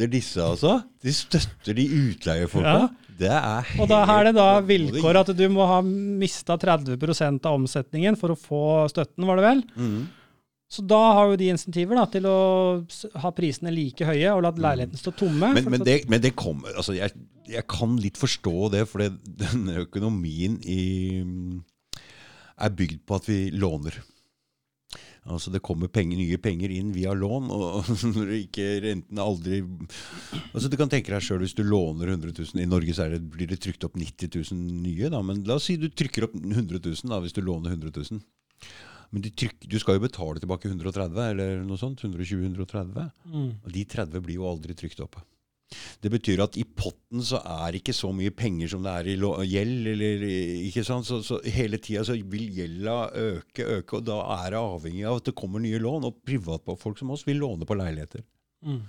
støtter disse, altså? De støtter de utleiefolka? Ja. Det er helt Og da er det da vilkår at du må ha mista 30% av omsetningen for å få støtten, var det vel? Mm. Så da har jo de insentiver da, til å ha prisene like høye og la leilighetene stå tomme. Men, men, det, men det kommer altså jeg, jeg kan litt forstå det, for den denne økonomien i, er bygd på at vi låner. Altså Det kommer penger, nye penger inn via lån, og når ikke renten er aldri Altså Du kan tenke deg sjøl hvis du låner 100 000. I Norge så det, blir det trykt opp 90 000 nye. da, Men la oss si du trykker opp 100 000 da, hvis du låner 100 000. Men de tryk, du skal jo betale tilbake 130 eller noe sånt. 120-130. Mm. Og de 30 blir jo aldri trykt opp. Det betyr at i potten så er ikke så mye penger som det er i gjeld. eller ikke sant? Så, så hele tida så vil gjelda øke, øke, og da er det avhengig av at det kommer nye lån. Og privatfolk som oss vil låne på leiligheter. Mm.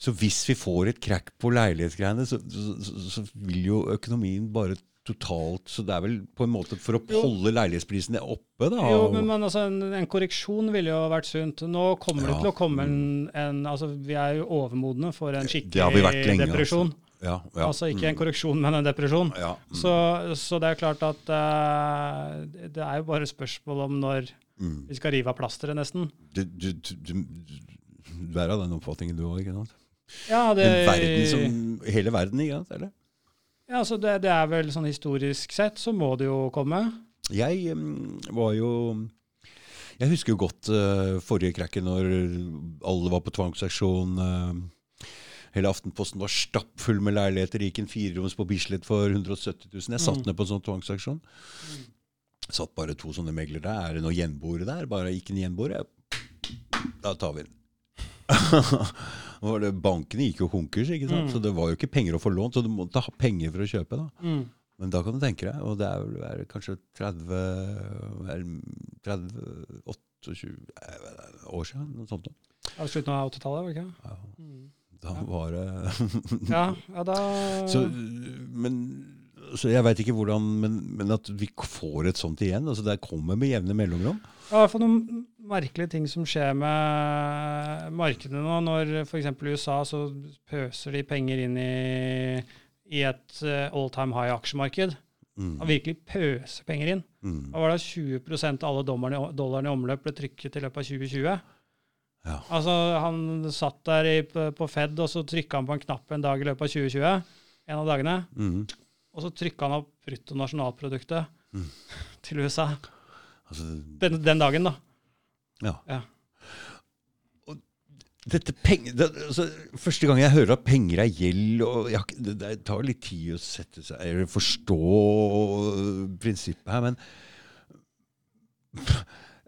Så hvis vi får et krakk på leilighetsgreiene, så, så, så, så vil jo økonomien bare totalt Så det er vel på en måte for å holde leilighetsprisene oppe, da. Jo, men, men altså, en, en korreksjon ville jo vært sunt. Nå kommer det Ja. til å komme en, en altså, Vi er jo overmodne for en skikkelig lenge, depresjon. ja, ja. Altså ikke en Mm. korreksjon, men en depresjon. Ja. mm. Så, så det er klart at uh, det- er jo bare spørsmål om når Mm. vi skal rive av plasteret, nesten. du, du, du, du er av den oppfatningen du òg, ikke sant? Ja, det, verden som Hele verden, ikke sant? Eller? Ja, altså det, det er vel sånn historisk sett, så må det jo komme. Jeg um, var jo Jeg husker jo godt uh, forrige krekket når alle var på tvangsaksjon. Uh, hele Aftenposten var stappfull med leiligheter. Gikk en fireroms på Bislett for 170 000. Jeg satt Mm. ned på en sånn tvangsaksjon. Satt bare to sånne meglere der. Er det noen gjenboere der? Bare ikke en gjenboer? Da tar vi den. Nå var det, bankene gikk jo konkurs, ikke sant? Mm. så det var jo ikke penger å få lånt. Så du måtte ha penger for å kjøpe. da. Mm. Men da kan du tenke deg, og det er vel kanskje 30, er 30 28 eh, år siden, noe sånt. Ja, Slutten av 80-tallet, var det ikke? Ja, Mm. da var det Ja, ja da så, men, så jeg veit ikke hvordan men, men at vi får et sånt igjen. altså Det kommer med jevne mellomrom. Ja, fall noen merkelige ting som skjer med markedene nå. Når f.eks. i USA så pøser de penger inn i, i et eh, all time high aksjemarked. Mm. Han virkelig pøser penger inn. Mm. Da var det 20 av alle dollarene, i omløp ble trykket i løpet av 2020. Ja. Altså, Han satt der i, på på Fed, og så trykka han på en knapp en dag i løpet av 2020. En av dagene. Mm. Og så trykka han opp bruttonasjonalproduktet Mm. til USA. Altså, Den, den dagen, da. Ja. Ja. Og dette peng, det, altså, første gang jeg hører at penger er gjeld og jeg, det, det tar litt tid å sette seg eller forstå prinsippet her, men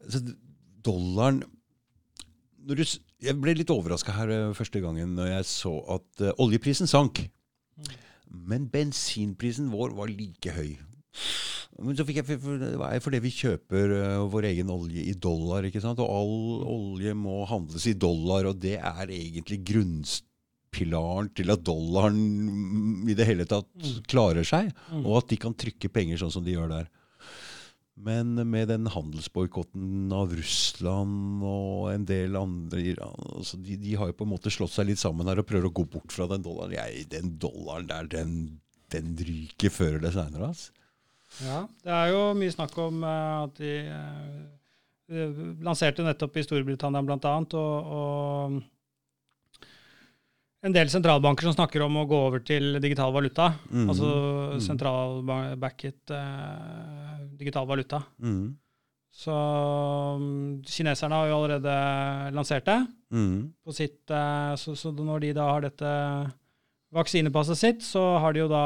altså, dollaren du, Jeg ble litt overraska her eh, første gangen når jeg så at uh, oljeprisen sank. Men bensinprisen vår var like høy. Men så fikk jeg, det er fordi vi kjøper eh, vår egen olje i dollar. ikke sant? Og all olje må handles i dollar, og det er egentlig grunnpilaren til at dollaren i det hele tatt Mm. klarer seg, Mm. og at de kan trykke penger sånn som de gjør der. Men med den handelsboikotten av Russland og en del andre altså de, de har jo på en måte slått seg litt sammen her og prøver å gå bort fra den dollaren. Jeg, den dollaren der, den, den ryker før eller seinere. Altså. Ja, det er jo mye snakk om eh, at de eh, eh, lanserte nettopp i Storbritannia annet, og, og en del sentralbanker som snakker om å gå over til digital valuta. Mm. Altså Mhm. sentralbacket eh, digital valuta. Mm. Så kineserne har jo allerede lansert det Mm. på sitt så, så når de da har dette vaksinepasset sitt, så har de jo da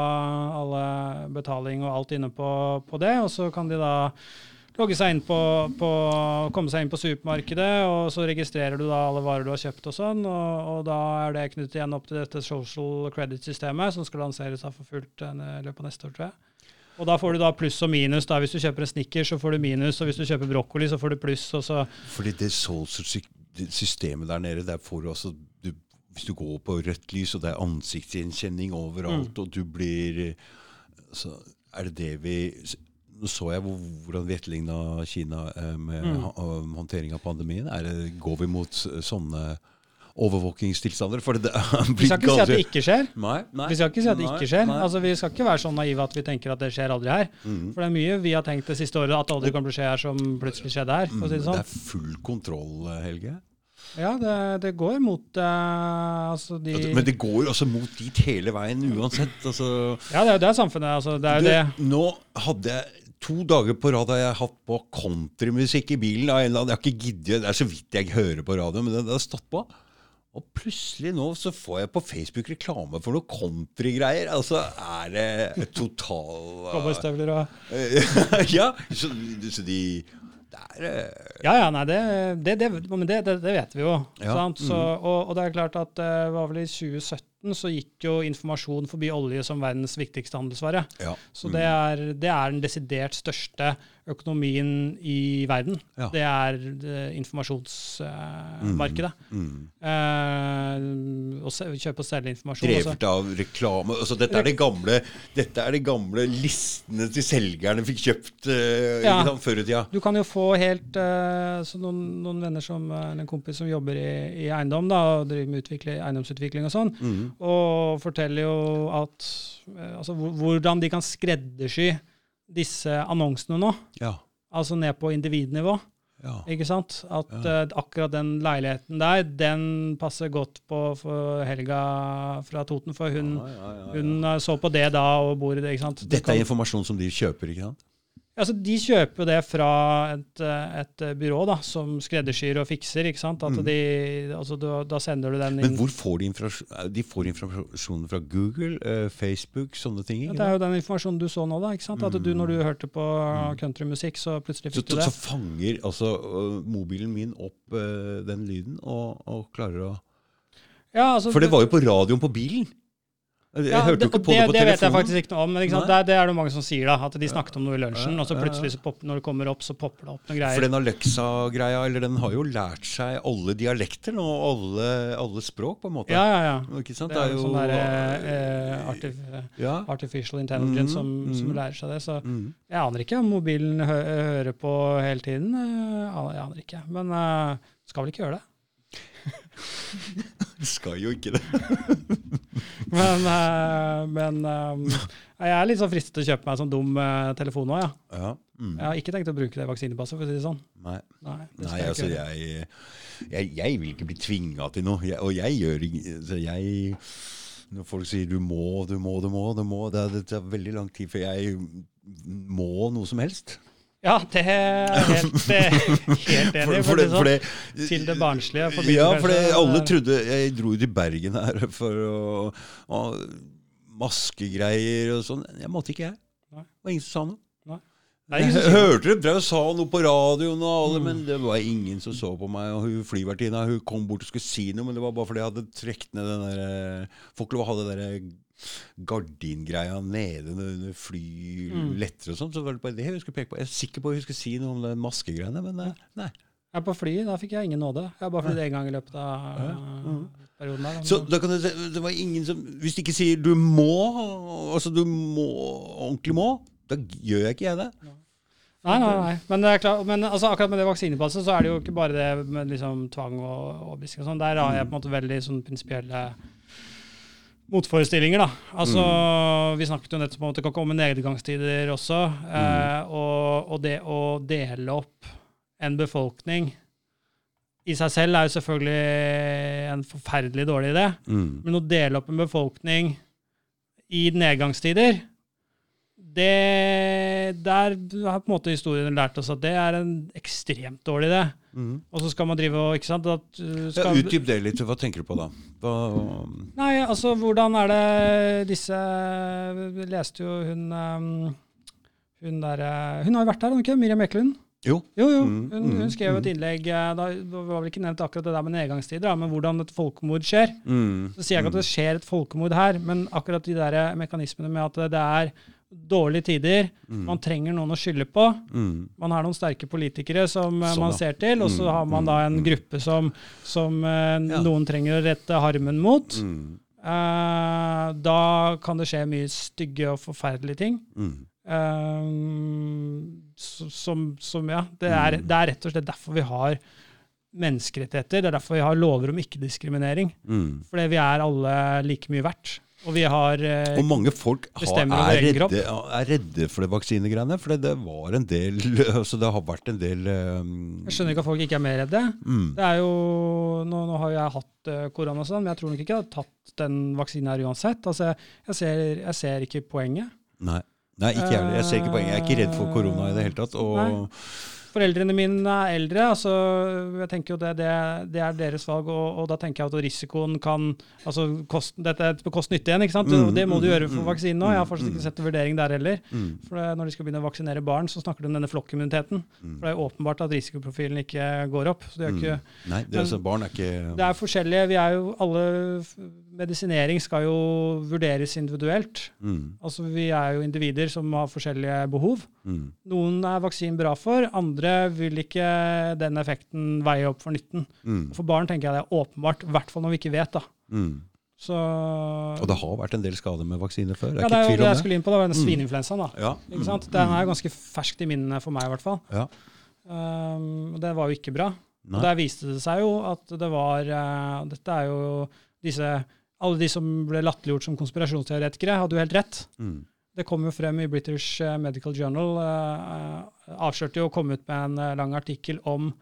alle betaling og alt inne på, på det, og så kan de da logge seg inn på, på komme seg inn på supermarkedet, og så registrerer du da alle varer du har kjøpt og sånn, og, og da er det knyttet igjen opp til dette social credit-systemet, som skal lanseres da for fullt i løpet av neste år, tror jeg. Og da får du da pluss og minus. da. Hvis du kjøper en Snickers, så får du minus, og hvis du kjøper brokkoli, så får du pluss. og så... Fordi det social-systemet der nede, der får du altså Hvis du går på rødt lys, og det er ansiktsgjenkjenning overalt, og du blir Så er det det vi Nå så jeg hvor, hvordan vi etterligna Kina eh, med Mm. håndtering av pandemien. Er det, går vi mot sånne overvåkingstilstander? For det, det Vi skal ikke si at det ikke skjer. Nei, nei. Vi skal ikke si at det nei, ikke skjer. Altså, vi skal ikke være så naive at vi tenker at det skjer aldri her. Mm. For det er mye vi har tenkt det siste året at aldri kommer til å skje her, som plutselig skjedde her. si det Mm, sånn. Det er full kontroll, eh, Helge. Ja, det, det går mot uh, altså de Altså, Men det går også mot dit hele veien uansett. Altså, Ja, det er jo det samfunnet. Altså, det er jo det. Nå hadde jeg to dager på rad har jeg hatt på countrymusikk i bilen. Jeg har ikke giddet, Det er så vidt jeg hører på radio, men det, det har stått på. Og plutselig nå så får jeg på Facebook reklame for noe countrygreier. Altså, er det total Cowboystøvler og Ja, så, så de Det er eh, Ja, ja, nei, det, det, det, men det, det, vet vi jo. Ja, Sant? Så, mhm. og, og det er klart at det var vel i 2017 så gikk jo informasjon forbi olje som verdens viktigste handelsvare. Ja. Så det er, det er den desidert største økonomien i verden. Ja. Det er det informasjonsmarkedet. Mm. Eh, å se- kjøpe og selge informasjon. Drevet av reklame. Altså, dette, er det gamle, dette er de gamle listene til selgerne fikk kjøpt uh, Ja. før i tida. Du kan jo få helt eh, så noen, noen venner som eh, en kompis som jobber i, i eiendom da, og driver med utvikling, eiendomsutvikling og sånn, Mm. og forteller jo at eh, altså, hvordan de kan skreddersy disse annonsene nå. Ja. Altså ned på individnivå. ja. Ikke sant? At Ja. uh, akkurat den leiligheten der, den passer godt på for Helga fra Toten. For hun, Ja, hun eh, så på det da og bor i det. ikke sant? Dette er informasjon som de kjøper, ikke sant? Altså, de kjøper det fra et, eh, et eh, byrå da, som skreddersyr og fikser. ikke sant? At Mm. de, altså, da, da sender du den Men hvor får de informasjon? De får informasjonen fra Google, eh, Facebook, sånne ting? Ja, det er jo den informasjonen du så nå, da. ikke sant? At du, når du hørte på countrymusikk, så plutselig Så, fikk du det. så fanger altså mobilen min opp øh, den lyden og, og klarer å Ja, altså, For det var jo på radioen på bilen. Jeg Ja, hørte jo det, ikke på det, det, på det vet jeg faktisk ikke noe om. Men? Det, det er det mange som sier, da. At de snakket om noe i lunsjen, og så plutselig, så pop, når det kommer opp, så popper det opp noen greier. For den Alexa-greia, eller den har jo lært seg alle dialekter nå, alle, alle språk, på en måte. Ja, ja, ja. Ikke sant? Det er jo sånn der eh, artif ja. artificial intelligence mm, som, som mm. lærer seg det. Så Mm. jeg aner ikke om mobilen hø hører på hele tiden. eh, Jeg aner ikke. Men uh, skal vel ikke gjøre det. Skal jo ikke det. Men, uh, men eh, jeg er litt sånn fristet til å kjøpe meg sånn dum uh, telefon nå, ja. Ja. Mm. Jeg har ikke tenkt å bruke det vaksinepasset, for å si det sånn. Nei. Nei, det Nei, altså jeg, jeg, jeg vil ikke bli tvinga til noe. Jeg, og jeg gjør ikke Når folk sier du må, du må, du må, du må det, det tar veldig lang tid før jeg må noe som helst. Ja, det er helt, helt enig. For, for det, sånn, for det, til det barnslige. ja, for det, alle eh, trodde Jeg dro jo til Bergen her for å, å Maskegreier og sånn. Jeg måtte ikke, jeg. Det var ingen som sa noe. det er Jeg hørte dem drev og sa noe på radioen, og alle, Mm. men det var ingen som så på meg. Og hun flyvertinna hun kom bort og skulle si noe, men det var bare fordi jeg hadde trukket ned den der folk Får ikke lov å ha det der gardingreia nede under flyletter og sånn. Så var det bare det hun skulle peke på. Jeg er sikker på at hun skulle si noe om det maskegreiene, men eh, nei. Ja, på flyet da fikk jeg ingen nåde. Jeg har bare flydd én gang i løpet av Ja, eh, perioden der. Så da kan du se, det var ingen som Hvis de ikke sier 'du må', altså du må ordentlig må, da gjør jeg ikke jeg det. Nei, nei, nei. Men, det er klart, men altså, akkurat med det vaksinepasset så er det jo ikke bare det med liksom, tvang og overbevisning og sånn. Der har jeg på en måte veldig sånn prinsipielle motforestillinger, da. Altså, Vi snakket jo nettopp om at det kan komme nedgangstider også. Eh, og, og det å dele opp en befolkning i seg selv er jo selvfølgelig en forferdelig dårlig idé. Mm. Men å dele opp en befolkning i nedgangstider, det, der har på en måte historien lært oss at det er en ekstremt dårlig idé. Mm. Og så skal man drive og ikke sant, at, uh, Ja, Utdyp det litt. Hva tenker du på da? Hva, Nei, altså hvordan er det disse Vi leste jo hun um, Hun der uh, Hun har jo vært der, har hun ikke? Miriam Ekelund? jo. Jo, jo. Mm, Hun, hun mm, skrev jo mm. et innlegg uh, da, Det var vel ikke nevnt akkurat det der med nedgangstider, men hvordan et folkemord skjer. Mm. Så sier jeg ikke at det skjer et folkemord her, men akkurat de der mekanismene med at det er dårlige tider, Mm. man trenger noen å skylde på. Mm. Man har noen sterke politikere som eh, Sånn, man ser til, og så Mm, har man da en mm, gruppe som, som eh, Ja. noen trenger å rette harmen mot. Eh, da kan det skje mye stygge og forferdelige ting. Eh, som, som, ja, det er, det er rett og slett derfor vi har menneskerettigheter. Det er derfor vi har lover om ikke-diskriminering. Mm. Fordi vi er alle like mye verdt. Og vi har eh, Og mange folk har, er, redde, er redde for det vaksinegreiene. For det, var en del altså Det har vært en del um, Jeg skjønner ikke at folk ikke er mer redde. mm. Det er jo, nå, nå har jo jeg hatt eh, korona, og sånn, men jeg tror nok ikke jeg hadde tatt den vaksinen her uansett. Altså, jeg, ser, jeg ser ikke poenget. Nei. Nei, ikke jeg. Jeg ser ikke poenget. Jeg er ikke redd for korona i det hele tatt. Og Nei. Foreldrene mine er eldre, altså jeg tenker jo det, det, det er deres valg, og, og da tenker jeg at risikoen kan altså kost, Dette er på kost-nytte igjen, ikke sant? Mm, det må du mm, gjøre for mm, vaksinen nå. Jeg har fortsatt ikke mm. sett en vurdering der heller. For det, når de skal begynne å vaksinere barn, så snakker de om denne flokkimmuniteten. Mm. For det er jo åpenbart at risikoprofilen ikke går opp. så det er ikke... Nei, det, er, altså, barn er ikke Det er forskjellige, vi er jo alle Medisinering skal jo vurderes individuelt. mm. Altså Vi er jo individer som har forskjellige behov. Mm. Noen er vaksinen bra for, andre vil ikke den effekten veie opp for nytten. Mm. For barn tenker jeg det er åpenbart, i hvert fall når vi ikke vet. da. Mm. Så Og det har vært en del skader med vaksiner før. Det ja, det er jo det jeg skulle inn på. Var den Mm. svineinfluensaen. da. Ja. Den er ganske ferskt i minnene for meg, i hvert fall. Ja. Um, og det var jo ikke bra. Nei. Og der viste det seg jo at det var uh, Dette er jo disse Alle de som ble latterliggjort som konspirasjonsteoretikere, hadde jo helt rett. Mm. Det kom jo frem i British eh, Medical Journal. eh, eh, avslørte jo å komme ut med en eh, lang artikkel om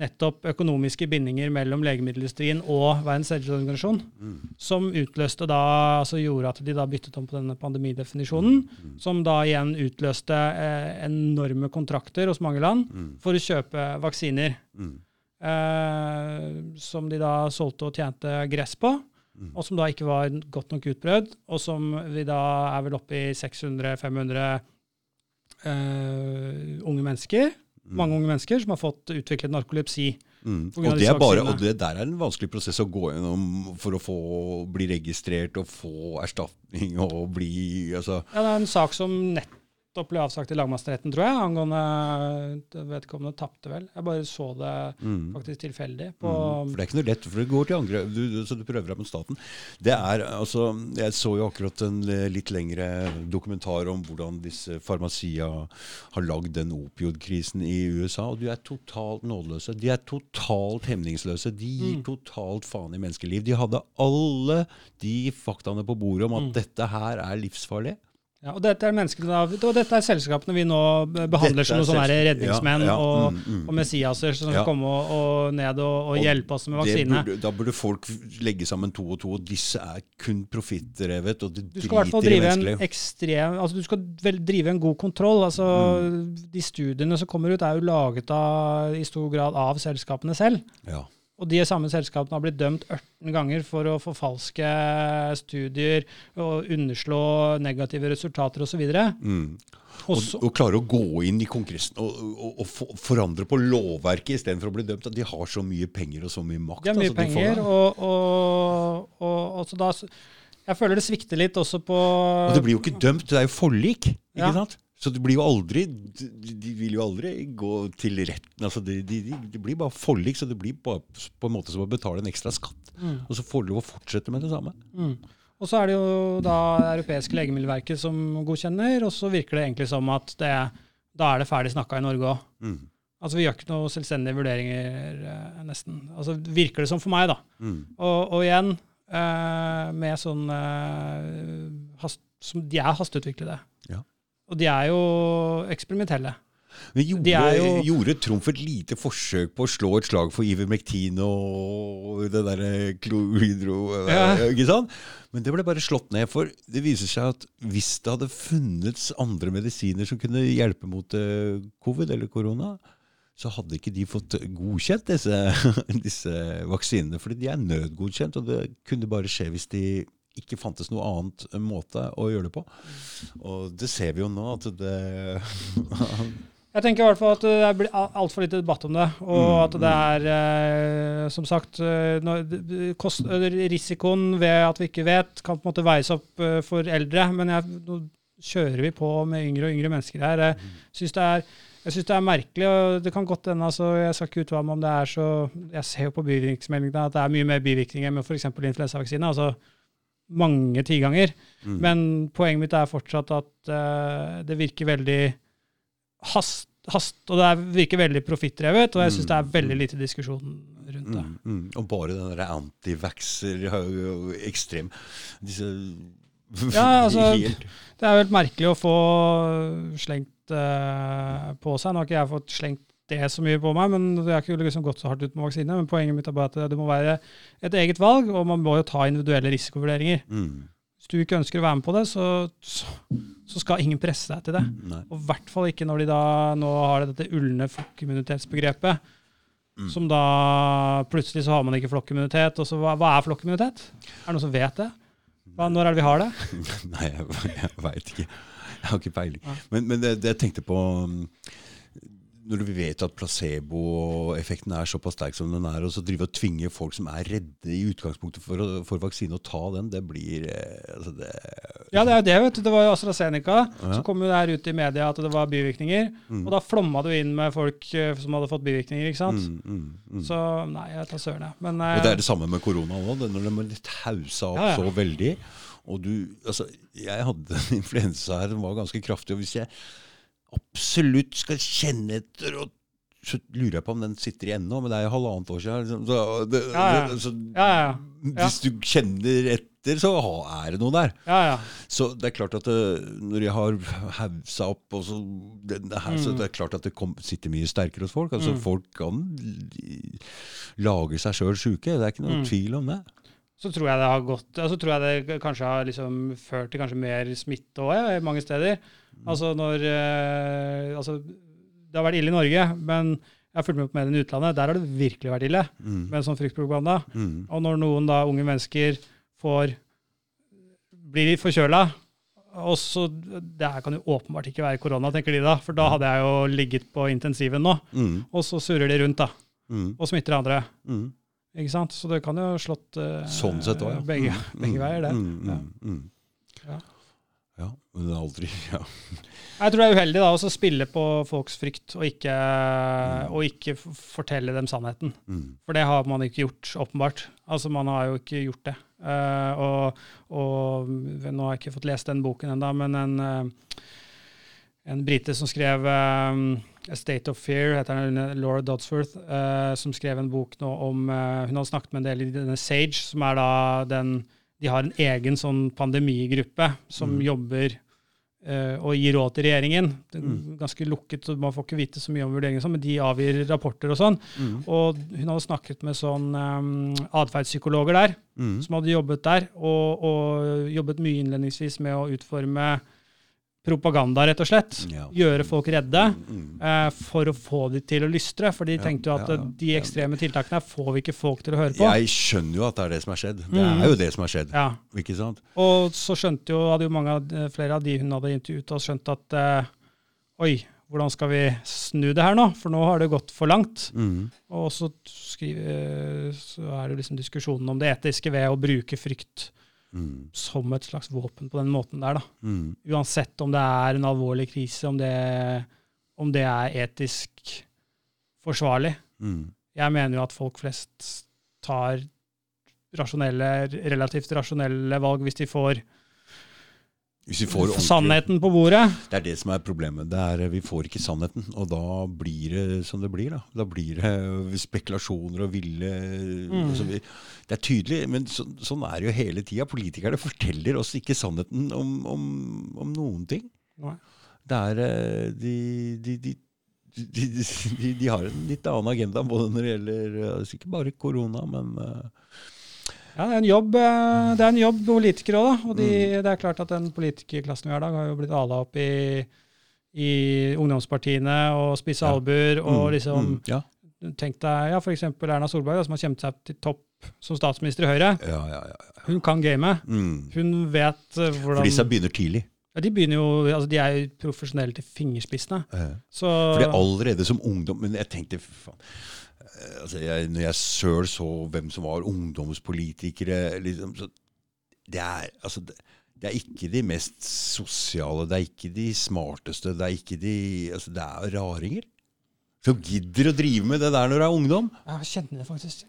nettopp økonomiske bindinger mellom legemiddelindustrien og Verdens helseorganisasjon, Mm. som utløste da, altså gjorde at de da byttet om på denne pandemidefinisjonen, Mm. som da igjen utløste eh, enorme kontrakter hos mange land Mm. for å kjøpe vaksiner. Mm. eh, som de da solgte og tjente gress på, Mm. og som da ikke var godt nok utprøvd, og som vi da er vel oppe i 600-500 eh, unge mennesker, Mm. mange unge mennesker som har fått utviklet narkolepsi Mm. Og, det er bare, og det der er en vanskelig prosess å gå gjennom for å få bli registrert og få erstatning og bli altså, Ja, det er en sak som nettopp ble avsagt i lagmannsretten, tror jeg, angående Vedkommende tapte vel. Jeg bare så det mm. faktisk tilfeldig. På, Mm, For det er ikke noe lett, for det går til angrep, du, så du prøver deg mot staten. Det er, altså, Jeg så jo akkurat en eh, litt lengre dokumentar om hvordan disse farmasia har lagd den opioidkrisen i USA, og de er totalt nådeløse. De er totalt hemningsløse. De gir Mm. totalt faen i menneskeliv. De hadde alle de faktaene på bordet om at Mm. dette her er livsfarlig. Ja, og dette er menneskene da, og dette er selskapene vi nå behandler som noen redningsmenn ja, ja, og, mm, mm. og messiaser som Ja. skal komme og, og ned og, og hjelpe oss med vaksine. Burde, da burde folk legge sammen to og to, og disse er kun profittdrevet, og det Du skal driter i drive en menneskelig. ekstrem altså Du skal vel drive en god kontroll. altså Mm. De studiene som kommer ut, er jo laget av, i stor grad av selskapene selv. Ja. Og de samme selskapene har blitt dømt 18 ganger for å forfalske studier og underslå negative resultater osv. Mm. Og, Også- og klare å gå inn i Kongressen og, og, og forandre på lovverket istedenfor å bli dømt. At de har så mye penger og så mye makt. De har mye altså, de får penger, og, og, og, og så da Jeg føler det svikter litt også på og det blir jo ikke dømt, det er jo forlik. ikke Ja. sant? Så det blir jo aldri De, de vil jo aldri gå til retten. altså Det de, de, blir bare forlik, så det blir bare på en måte som å betale en ekstra skatt. Mm. Og så får de lov å fortsette med det samme. Mm. Og så er det jo da europeiske legemiddelverket som godkjenner, og så virker det egentlig som at det, da er det ferdig snakka i Norge òg. Mm. Altså Vi gjør ikke noen selvstendige vurderinger, eh, nesten. Altså Virker det som for meg, da. Mm. Og, og igjen, eh, med sånn eh, hast, som, De er hasteutviklede. Ja. Og de er jo eksperimentelle. Men gjorde, De jo- gjorde Trumf et lite forsøk på å slå et slag for Ivermectin og det derre kloridro... Ja. Ikke sant? Men det ble bare slått ned. For det viser seg at hvis det hadde funnes andre medisiner som kunne hjelpe mot eh, covid eller korona, så hadde ikke de fått godkjent disse, disse vaksinene. Fordi de er nødgodkjent, og det kunne bare skje hvis de ikke fantes noe annet måte å gjøre det på. Og det ser vi jo nå, at det Jeg tenker i hvert fall at det er altfor lite debatt om det. Og Mm, at det er, eh, som sagt eh, Risikoen ved at vi ikke vet, kan på en måte veies opp eh, for eldre. Men jeg, nå kjører vi på med yngre og yngre mennesker her. Jeg syns det er jeg synes det er merkelig, og det kan godt hende altså, Jeg skal ikke uttale meg om det er så Jeg ser jo på bivirkningsmeldingene at det er mye mer bivirkninger med f.eks. influensavaksine. Altså mange tiganger. Mm. Men poenget mitt er fortsatt at uh, det virker veldig hast, hast og det er, virker veldig profittdrevet, og jeg syns det er veldig lite diskusjon rundt det. Mm, mm. Og bare den derre antivaxer ekstrem Disse Ja, altså, Det er jo helt merkelig å få slengt uh, på seg. Nå har ikke jeg fått slengt det så mye på meg, men jeg har ikke liksom gått så hardt ut med vaksine. Men poenget mitt er bare at det må være et eget valg, og man må jo ta individuelle risikovurderinger. mm, Hvis du ikke ønsker å være med på det, så, så, skal ingen presse deg til det. Nei. Og i hvert fall ikke når de da nå har dette ulne flokkimmunitetsbegrepet. Mm. Som da plutselig så har man ikke flokkimmunitet. Og så hva, hva er flokkimmunitet? Er det noen som vet det? Hva, når er det vi har det? Nei, jeg, jeg veit ikke. Jeg har ikke peiling. Men, men det, det jeg tenkte på Når vi vet at placeboeffekten er såpass sterk som den er, og så drive og tvinge folk som er redde i utgangspunktet for, for vaksine, å ta den, det blir eh, altså det, Ja, det er jo det, vet du. Det var jo AstraZeneca. Ja. Så kom jo det her ut i media at det var bivirkninger. Mm. Og da flomma det jo inn med folk eh, som hadde fått bivirkninger, ikke sant. mm, mm, mm. Så nei, jeg tar søren, jeg. Men Og det eh, er det samme med korona nå. Når de har litt hausa opp Ja, ja. så veldig. Og du, altså, jeg hadde en influensa her som var ganske kraftig. Og hvis jeg absolutt skal kjenne etter og så lurer jeg på om den sitter i ennå, men det er jo halvannet år siden. Liksom. Så, det, Ja, ja. så, ja, ja, ja. Hvis du kjenner etter, så er det noe der. ja, ja. Så det er klart at det, når jeg har hausa opp, så, det, det her, så Mm. det er klart at det kom, sitter mye sterkere hos folk. Altså Mm. Folk kan lage seg sjøl sjuke. Det er ikke noe Mm. tvil om det. Så tror jeg det har gått altså tror jeg det kanskje har liksom ført til kanskje mer smitte òg, mange steder. Altså når eh, Altså, det har vært ille i Norge, men jeg har fulgt med på mediene i utlandet. Der har det virkelig vært ille Mm. med en sånn fryktpropaganda. Mm. Og når noen da unge mennesker får blir forkjøla og så, Det her kan jo åpenbart ikke være korona, tenker de da, for da hadde jeg jo ligget på intensiven nå. Mm. Og så surrer de rundt, da. Mm. og smitter andre. Mm. Ikke sant? Så det kan jo slått uh, Sånn sett også, ja. begge, Mm, begge mm, veier, det. Mm, Ja. mm, mm. Ja. ja. Men det er aldri ja. Jeg tror det er uheldig da å spille på folks frykt, og ikke, Mm. og ikke fortelle dem sannheten. Mm. For det har man ikke gjort, åpenbart. Altså, Man har jo ikke gjort det. Uh, og, og nå har jeg ikke fått lest den boken ennå, men en, uh, en brite som skrev eh, A State of Fear, heter hun, Laura Dodsworth, uh, som skrev en bok nå om uh, Hun hadde snakket med en del i denne Sage, som er da den De har en egen sånn pandemigruppe som Mm. jobber uh, og gir råd til regjeringen. Er Mm. ganske lukket, så man får ikke vite så mye om vurderingen, sånn, men de avgir rapporter og sånn. Mm. Og hun hadde snakket med sånn um, atferdspsykologer der, Mm. som hadde jobbet der, og, og jobbet mye innledningsvis med å utforme propaganda, rett og slett. Ja. Gjøre folk redde Mm. eh, for å få de til å lystre. For de Ja, tenkte jo at ja, de ekstreme tiltakene her får vi ikke folk til å høre på. Jeg skjønner jo at det er det som har skjedd. Det Mm. er jo det som har skjedd. Ja. Ikke sant? Og så skjønte jo, hadde jo mange flere av de hun hadde intervjuet, og skjønt at eh, oi, hvordan skal vi snu det her nå? For nå har det gått for langt. Mm. Og så, skriver, så er det liksom diskusjonen om det etiske ved å bruke frykt Mm. som et slags våpen på den måten der. da. Mm. Uansett om det er en alvorlig krise, om det, om det er etisk forsvarlig. Mm. Jeg mener jo at folk flest tar rasjonelle, relativt rasjonelle valg hvis de får Hvis vi får ordentlig sannheten på bordet. Det er det som er problemet. Det er, vi får ikke sannheten, og da blir det som det blir. Da, da blir det spekulasjoner og ville Mm. vi, Det er tydelig, men så, sånn er det jo hele tida. Politikerne forteller oss ikke sannheten om, om, om noen ting. Nei. Det er eh, de, de, de de, de, de har en litt annen agenda både når det gjelder eh, altså Ikke bare korona, men eh, Ja, det er en jobb, eh, det er en jobb politikere òg, da. Og de, Mm. det er klart at den politikerklassen vi har i dag, har jo blitt ala opp i, i ungdomspartiene og spisse Ja. albuer og mm, liksom mm, ja, Tenk deg ja, f.eks. Erna Solberg, som har kjempet seg til topp som statsminister i Høyre. ja, ja, ja. Hun kan gamet. Mm. Hun vet eh, hvordan For disse begynner tidlig. ja, De begynner jo, altså de er jo profesjonelle til fingerspissene. Ja. Så Fordi allerede som ungdom Men jeg tenkte, faen eh, altså jeg, Når jeg sjøl så hvem som var ungdomspolitikere liksom, så det, er, altså, det, det er ikke de mest sosiale, det er ikke de smarteste, det er ikke de altså, Det er raringer. Som gidder å drive med det der når du er ungdom. jeg kjenner faktisk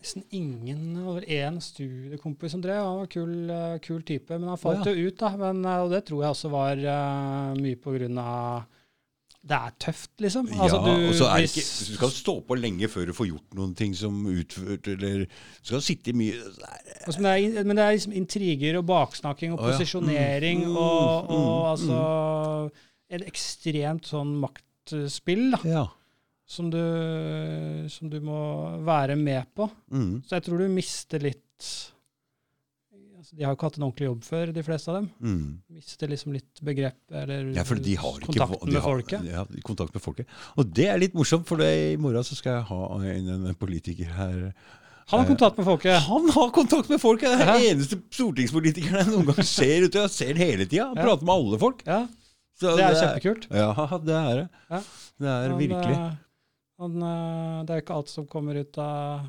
nesten ingen over én studiekompis som drev. Han var kul, eh, kul type, men han falt Å, ja. jo ut. da, men, eh, Og det tror jeg også var uh, mye på grunn av Det er tøft, liksom. Altså, ja, og så er ikke, du skal stå på lenge før du får gjort noen ting som utført, eller Du skal sitte mye så Altså, men, det er, men det er liksom intriger og baksnakking og Å, ja. posisjonering Mm, og, mm, og mm, altså Et ekstremt sånn maktspill da, Ja. som, du, som du må være med på. Mm, Så jeg tror du mister litt De har jo ikke hatt en ordentlig jobb før, de fleste av dem. mm. Mister liksom litt begrep eller Ja, for de har ikke kontakten de med har- folket. Ja, kontakt med folket. Og det er litt morsomt, for det, i morgen så skal jeg ha en, en politiker her. Han har kontakt med folket. Han har kontakt med folket! Det er Ja. den eneste stortingspolitikeren jeg noen gang ser ute. Jeg ser den hele tida. Ja. prater med alle folk. Ja, Så Det er kjempekult. Ja, det er det. Ja. Det er virkelig. eh, Han, eh, det er ikke alt som kommer ut av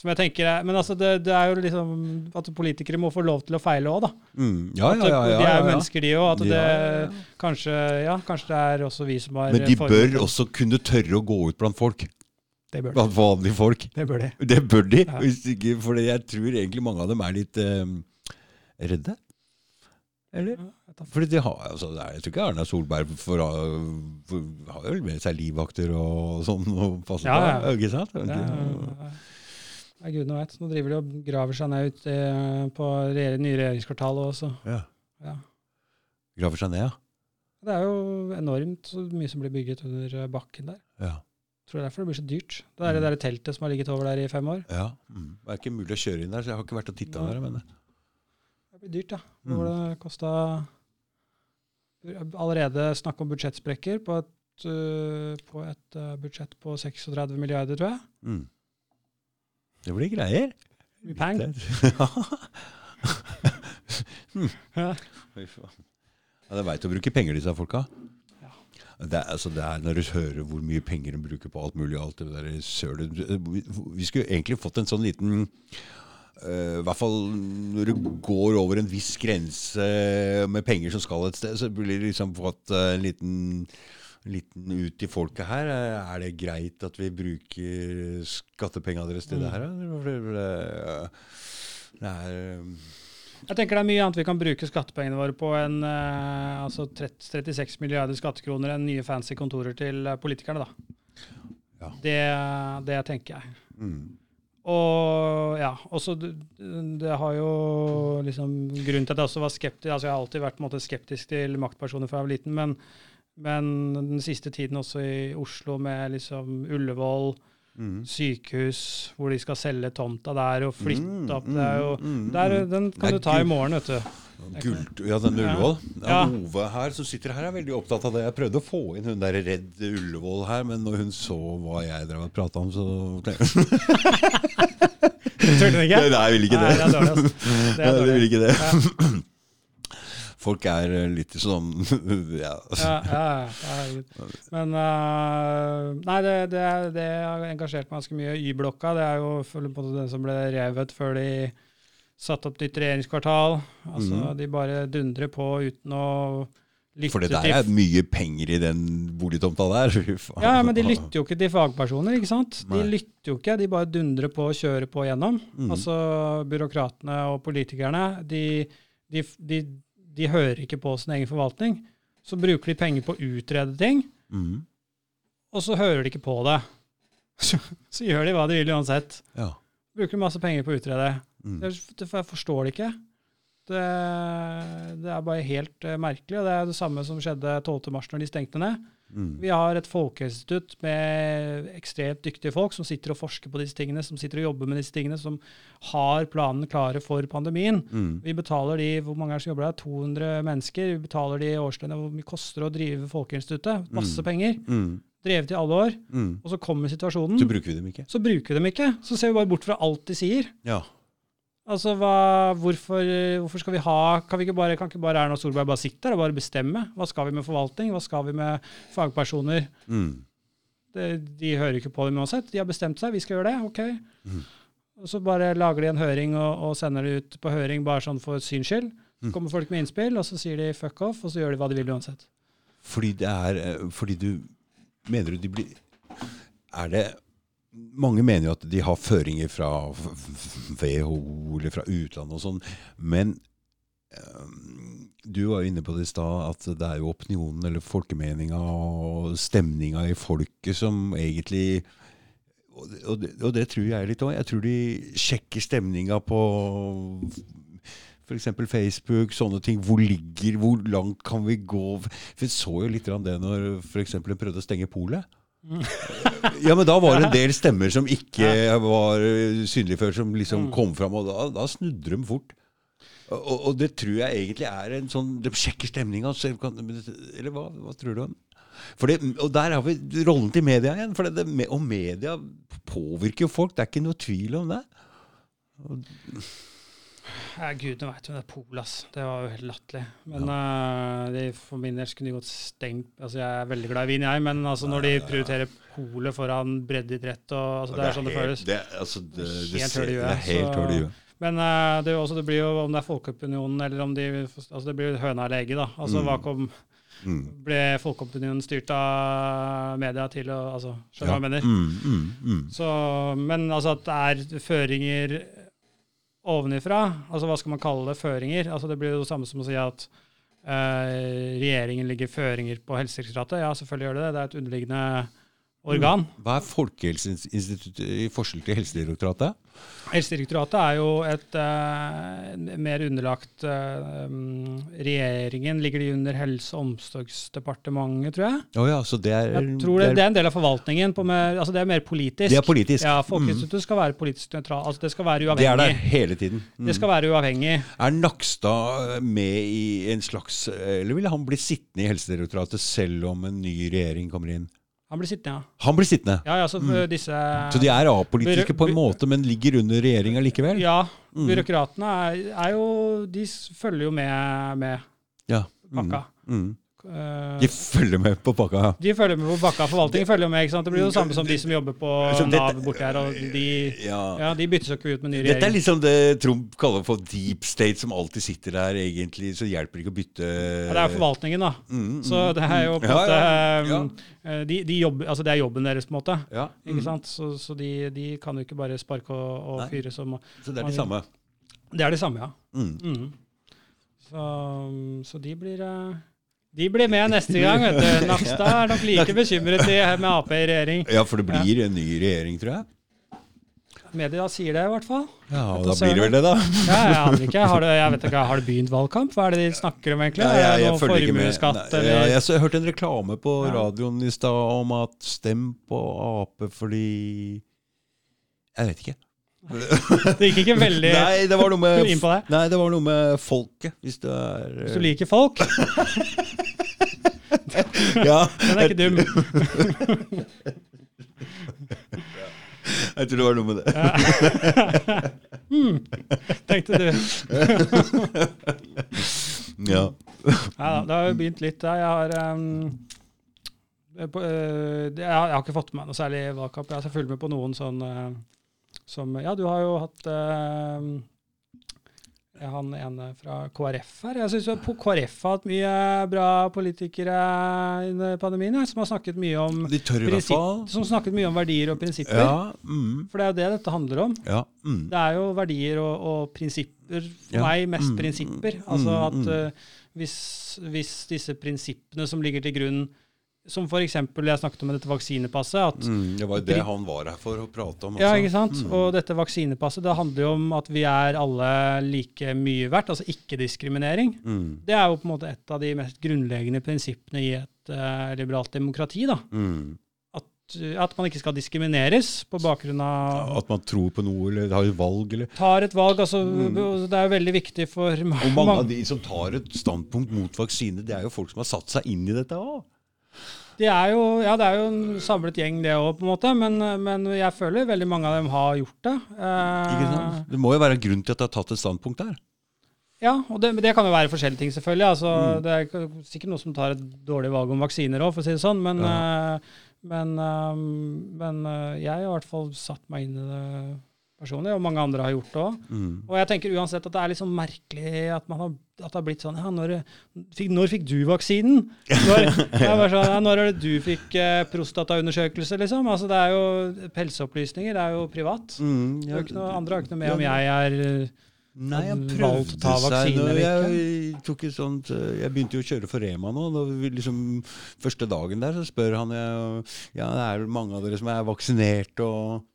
Som jeg tenker er, Men altså, det, det er jo liksom at politikere må få lov til å feile òg, da. Mm. Ja, ja, ja, ja, de er jo ja, ja. mennesker, de òg. At det Ja, ja, ja. kanskje Ja, kanskje det er også vi som har Men de bør formen. også kunne tørre å gå ut blant folk. Det bør de. Blant vanlige folk. Det bør de. Det bør de. Ja. For jeg tror egentlig mange av dem er litt eh, redde. Eller? Ja, Fordi de har, altså, det jeg tror ikke Erna Solberg for, for, har vel med seg livvakter og sånn og passer Ja, på. Ikke sant? Ja, ja, ja, gudene veit. Nå driver de og graver seg ned ut eh, på regjer nye regjeringskvartalet også. Ja. Ja. Graver seg ned, ja. Det er jo enormt så mye som blir bygget under eh, bakken der. Ja. Tror det er derfor det blir så dyrt. Det er det Mm. der teltet som har ligget over der i fem år. ja. Mm. Det er ikke mulig å kjøre inn der, så jeg har ikke vært og titta der. Men Det blir dyrt, ja. Mm. Hvor det kosta Allerede snakk om budsjettsprekker på et, uh, på et uh, budsjett på 36 milliarder, tror jeg. mm. Det blir greier. Mye penger. mm. Ja. Ja, de veit å bruke penger, disse folka. Ja. Det er, altså det er Når du hører hvor mye penger de bruker på alt mulig alt det der sølet Vi vi skulle egentlig fått en sånn liten eh, I hvert fall når du går over en viss grense med penger som skal et sted, så blir det liksom fått eh, en liten, en liten ut i folket her. Er det greit at vi bruker skattepengene deres til det her? For det- er eh, Jeg tenker det er mye annet vi kan bruke skattepengene våre på enn eh, altså 30, 36 milliarder skattekroner enn nye fancy kontorer til eh, politikerne, da. Ja. Det, det tenker jeg. mm. Og ja, også det, det har jo liksom Grunnen til at jeg også var skeptisk altså Jeg har alltid vært måte skeptisk til maktpersoner fra jeg var liten, men, men den siste tiden også i Oslo med liksom Ullevål, Mm. sykehus, hvor de skal selge tomta der og flytte Mm, opp. Mm, er jo, mm, mm, der, mm. den kan du ta i morgen, vet du. Gull, ja, den Ja. Ullevål. Ja. Ja. Ove her som sitter her, er veldig opptatt av det. Jeg prøvde å få inn hun der Redd Ullevål her, men når hun så hva jeg drev og prata om, så Turte hun ikke? Nei, jeg vil ikke Nei, det. det er dårlig, altså. Det er Nei, jeg vil ikke det. Folk er eh, litt sånn ja. Ja, ja, ja. Men uh, Nei, det, det, det har engasjert meg ganske mye. Y-blokka det er jo på den som ble revet før de satte opp nytt regjeringskvartal. Altså, mm. De bare dundrer på uten å lytte For det der er mye penger i den boligtomta der. Ja, men de lytter jo ikke til fagpersoner, ikke sant? De Nei. lytter jo ikke, de bare dundrer på og kjører på gjennom. Mm. Altså byråkratene og politikerne, de, de, de, de hører ikke på sin egen forvaltning. Så bruker de penger på å utrede ting, mm. og så hører de ikke på det. Så, så gjør de hva de vil uansett. Ja. Bruker masse penger på å utrede. Mm. Det, det, jeg forstår det ikke. Det, det er bare helt eh, merkelig, og det er det samme som skjedde 12. mars når de stengte ned. Mm. Vi har et folkehelseinstitutt med ekstremt dyktige folk som sitter og forsker på disse tingene, som sitter og jobber med disse tingene, som har planene klare for pandemien. Mm. Vi betaler de, hvor mange er som jobber der? 200 mennesker. Vi betaler de årslønna hvor mye koster det å drive Folkehelseinstituttet. Masse Mm. penger. Mm. Drevet i alle år. Mm. Og så kommer situasjonen, Så bruker vi dem ikke. så bruker vi dem ikke. Så ser vi bare bort fra alt de sier. Ja. Altså, hva, hvorfor, hvorfor skal vi ha Kan, vi ikke bare, kan ikke bare Erna Solberg bare sitte der og bare bestemme? Hva skal vi med forvaltning? Hva skal vi med fagpersoner? Mm. Det, de hører ikke på dem uansett. De har bestemt seg, vi skal gjøre det. ok. Mm. Og så bare lager de en høring og, og sender det ut på høring bare sånn for syns skyld. Så Mm. kommer folk med innspill, og så sier de fuck off, og så gjør de hva de vil uansett. Fordi det er eh, Fordi du Mener du de blir Er det Mange mener jo at de har føringer fra WHO eller fra utlandet og sånn, men eh, du var jo inne på det i stad, at det er jo opinionen eller folkemeninga og stemninga i folket som egentlig og og det, og det tror jeg litt òg. Jeg tror de sjekker stemninga på f.eks. Facebook, sånne ting. Hvor ligger, hvor langt kan vi gå? For Jeg så jo litt av det når f.eks. en prøvde å stenge polet. Ja, men da var det en del stemmer som ikke var synlige før, som liksom Mm. kom fram, og da, da snudde de fort. Og, og det tror jeg egentlig er en sånn De sjekker stemninga. så Eller hva, hva tror du? For det, og der har vi rollen til media igjen. For det, og media påvirker jo folk. Det er ikke noe tvil om det. Ja, Gudene veit jo det er pol, ass. Det var jo helt latterlig. Men eh, de, for min del kunne de godt stengt Altså, Jeg er veldig glad i vin, jeg, men altså, når de prioriterer polet foran breddeidrett og altså, Det er sånn det føles. Det, altså, det, det, Helt høl i huet, er. Men uh, det, også, det blir jo om det er Folkeopinionen eller om de Altså det blir høna eller egget, da. Altså Mm. hva kom Mm. Ble Folkeopinionen styrt av media til å Altså, skjønner du hva jeg mener? Mm, mm, mm. Så, men altså at det er føringer ovenifra, altså hva skal man kalle det, føringer? Altså Det blir jo det samme som å si at eh, regjeringen ligger føringer på Helsedirektoratet. Ja, selvfølgelig gjør det det. Det er et underliggende organ. Hva er Folkehelseinstituttet i forskjell til Helsedirektoratet? Helsedirektoratet er jo et uh, mer underlagt eh, um, Regjeringen ligger de under Helse- og omsorgsdepartementet, tror jeg. Oh ja, så det er, Jeg tror det, det er en del av forvaltningen. På mer, altså det er mer politisk. det er politisk. Ja, Folkeinstituttet skal være politisk nøytralt. Altså det skal være uavhengig. Det er der hele tiden. Mm. Det skal være uavhengig. Er Nakstad med i en slags Eller vil han bli sittende i Helsedirektoratet selv om en ny regjering kommer inn? Han blir sittende, ja. Han blir sittende. Ja, ja, så for disse Mm. Så de er apolitiske på en måte, men ligger under regjeringa likevel? Ja, Mm. byråkratene er, er jo De følger jo med, med Ja. Mm. pakka. Mm. De følger med på pakka. de følger med på bakka. Forvaltningen følger med. ikke sant? Det blir jo det samme som de som jobber på Nav borti her. og de, Ja. ja, de byttes jo ikke ut med ny regjering. Dette er liksom det Trump kaller for deep state, som alltid sitter der egentlig, så det hjelper ikke å bytte Ja, det er forvaltningen, da. Mm, Så det er jo på en Ja, måte um, eh, de, de jobber, altså Det er jobben deres, på en måte. Ja, Ikke mm. sant? Så, så de, de kan jo ikke bare sparke og, og fyre som Så det er de samme. Det er det samme, ja. Mm. Mm. Så, så de blir eh, de blir med neste gang. vet du. Nakstad er nok like bekymret i- med Ap i regjering. Ja, for det blir en ny regjering, tror jeg. Media sier det, i hvert fall. Ja, og da blir det vel det, da. Ja, jeg aner ikke. Har det, jeg vet ikke, har det begynt valgkamp? Hva er det de snakker om, egentlig? Ja, jeg, jeg, jeg følger ikke med. Nei, jeg, jeg jeg hørte en reklame på Ja. radioen i stad om at stem på Ap fordi Jeg vet ikke. Det gikk ikke veldig Nei, det var noe med inn på deg? Nei, det var noe med folket, hvis du, er Hvis du liker folk, Ja, den er ikke dum. jeg tror det var noe med det. mm, tenkte du. Ja. ja. det har jo begynt litt. Jeg har um, jeg, har, jeg har ikke fått med meg noe særlig valgkamp. Jeg har selvfølgelig med på noen sånn øh, som Ja, du har jo hatt øh, han ene fra KrF her. Jeg syns KrF har hatt mye bra politikere under pandemien, jeg, som har snakket mye om De tør i hvert fall. som snakket mye om verdier og prinsipper. Ja. Mm, For det er jo det dette handler om. ja. Mm. Det er jo verdier og, og prinsipper. For Ja. meg mest Mm, prinsipper. mm, Altså mm, at eh, hvis, hvis disse prinsippene som ligger til grunn, som f.eks. jeg snakket om med dette vaksinepasset at Mm, det var jo det han var her for å prate om. ja, ikke sant? Mm. Og dette vaksinepasset det handler jo om at vi er alle like mye verdt, altså ikke-diskriminering. Mm. Det er jo på en måte et av de mest grunnleggende prinsippene i et uh, liberalt demokrati. da. Mm. At, at man ikke skal diskrimineres på bakgrunn av At man tror på noe, eller har et valg, eller Tar et valg, altså Mm. Det er jo veldig viktig for Og mange ma- av de som tar et standpunkt mot vaksine, det er jo folk som har satt seg inn i dette òg. Det er jo, ja, det er jo en samlet gjeng, det òg, på en måte. Men, men jeg føler veldig mange av dem har gjort det. Eh, Det må jo være en grunn til at de har tatt et standpunkt der. ja, og det, det kan jo være forskjellige ting, selvfølgelig. Altså, Mm. Det er sikkert noen som tar et dårlig valg om vaksiner òg, for å si det sånn. Men, Ja. eh, men, eh, men jeg har i hvert fall satt meg inn i det personlig, og mange andre har gjort det òg. Mm. Og jeg tenker uansett at det er litt sånn merkelig at, man har, at det har blitt sånn Ja, når, fikk, når fikk du vaksinen? Når, sånn, ja, når er det du fikk eh, prostataundersøkelse, liksom? Altså, det er jo helseopplysninger, det er jo privat. Mm, ja, er ikke noe, andre har ikke noe med om jeg er eh, Nei, han prøvde ta seg når jeg tok et sånt eh, Jeg begynte jo å kjøre for Rema nå. Da liksom, første dagen der så spør han Ja, det er mange av dere som er vaksinert og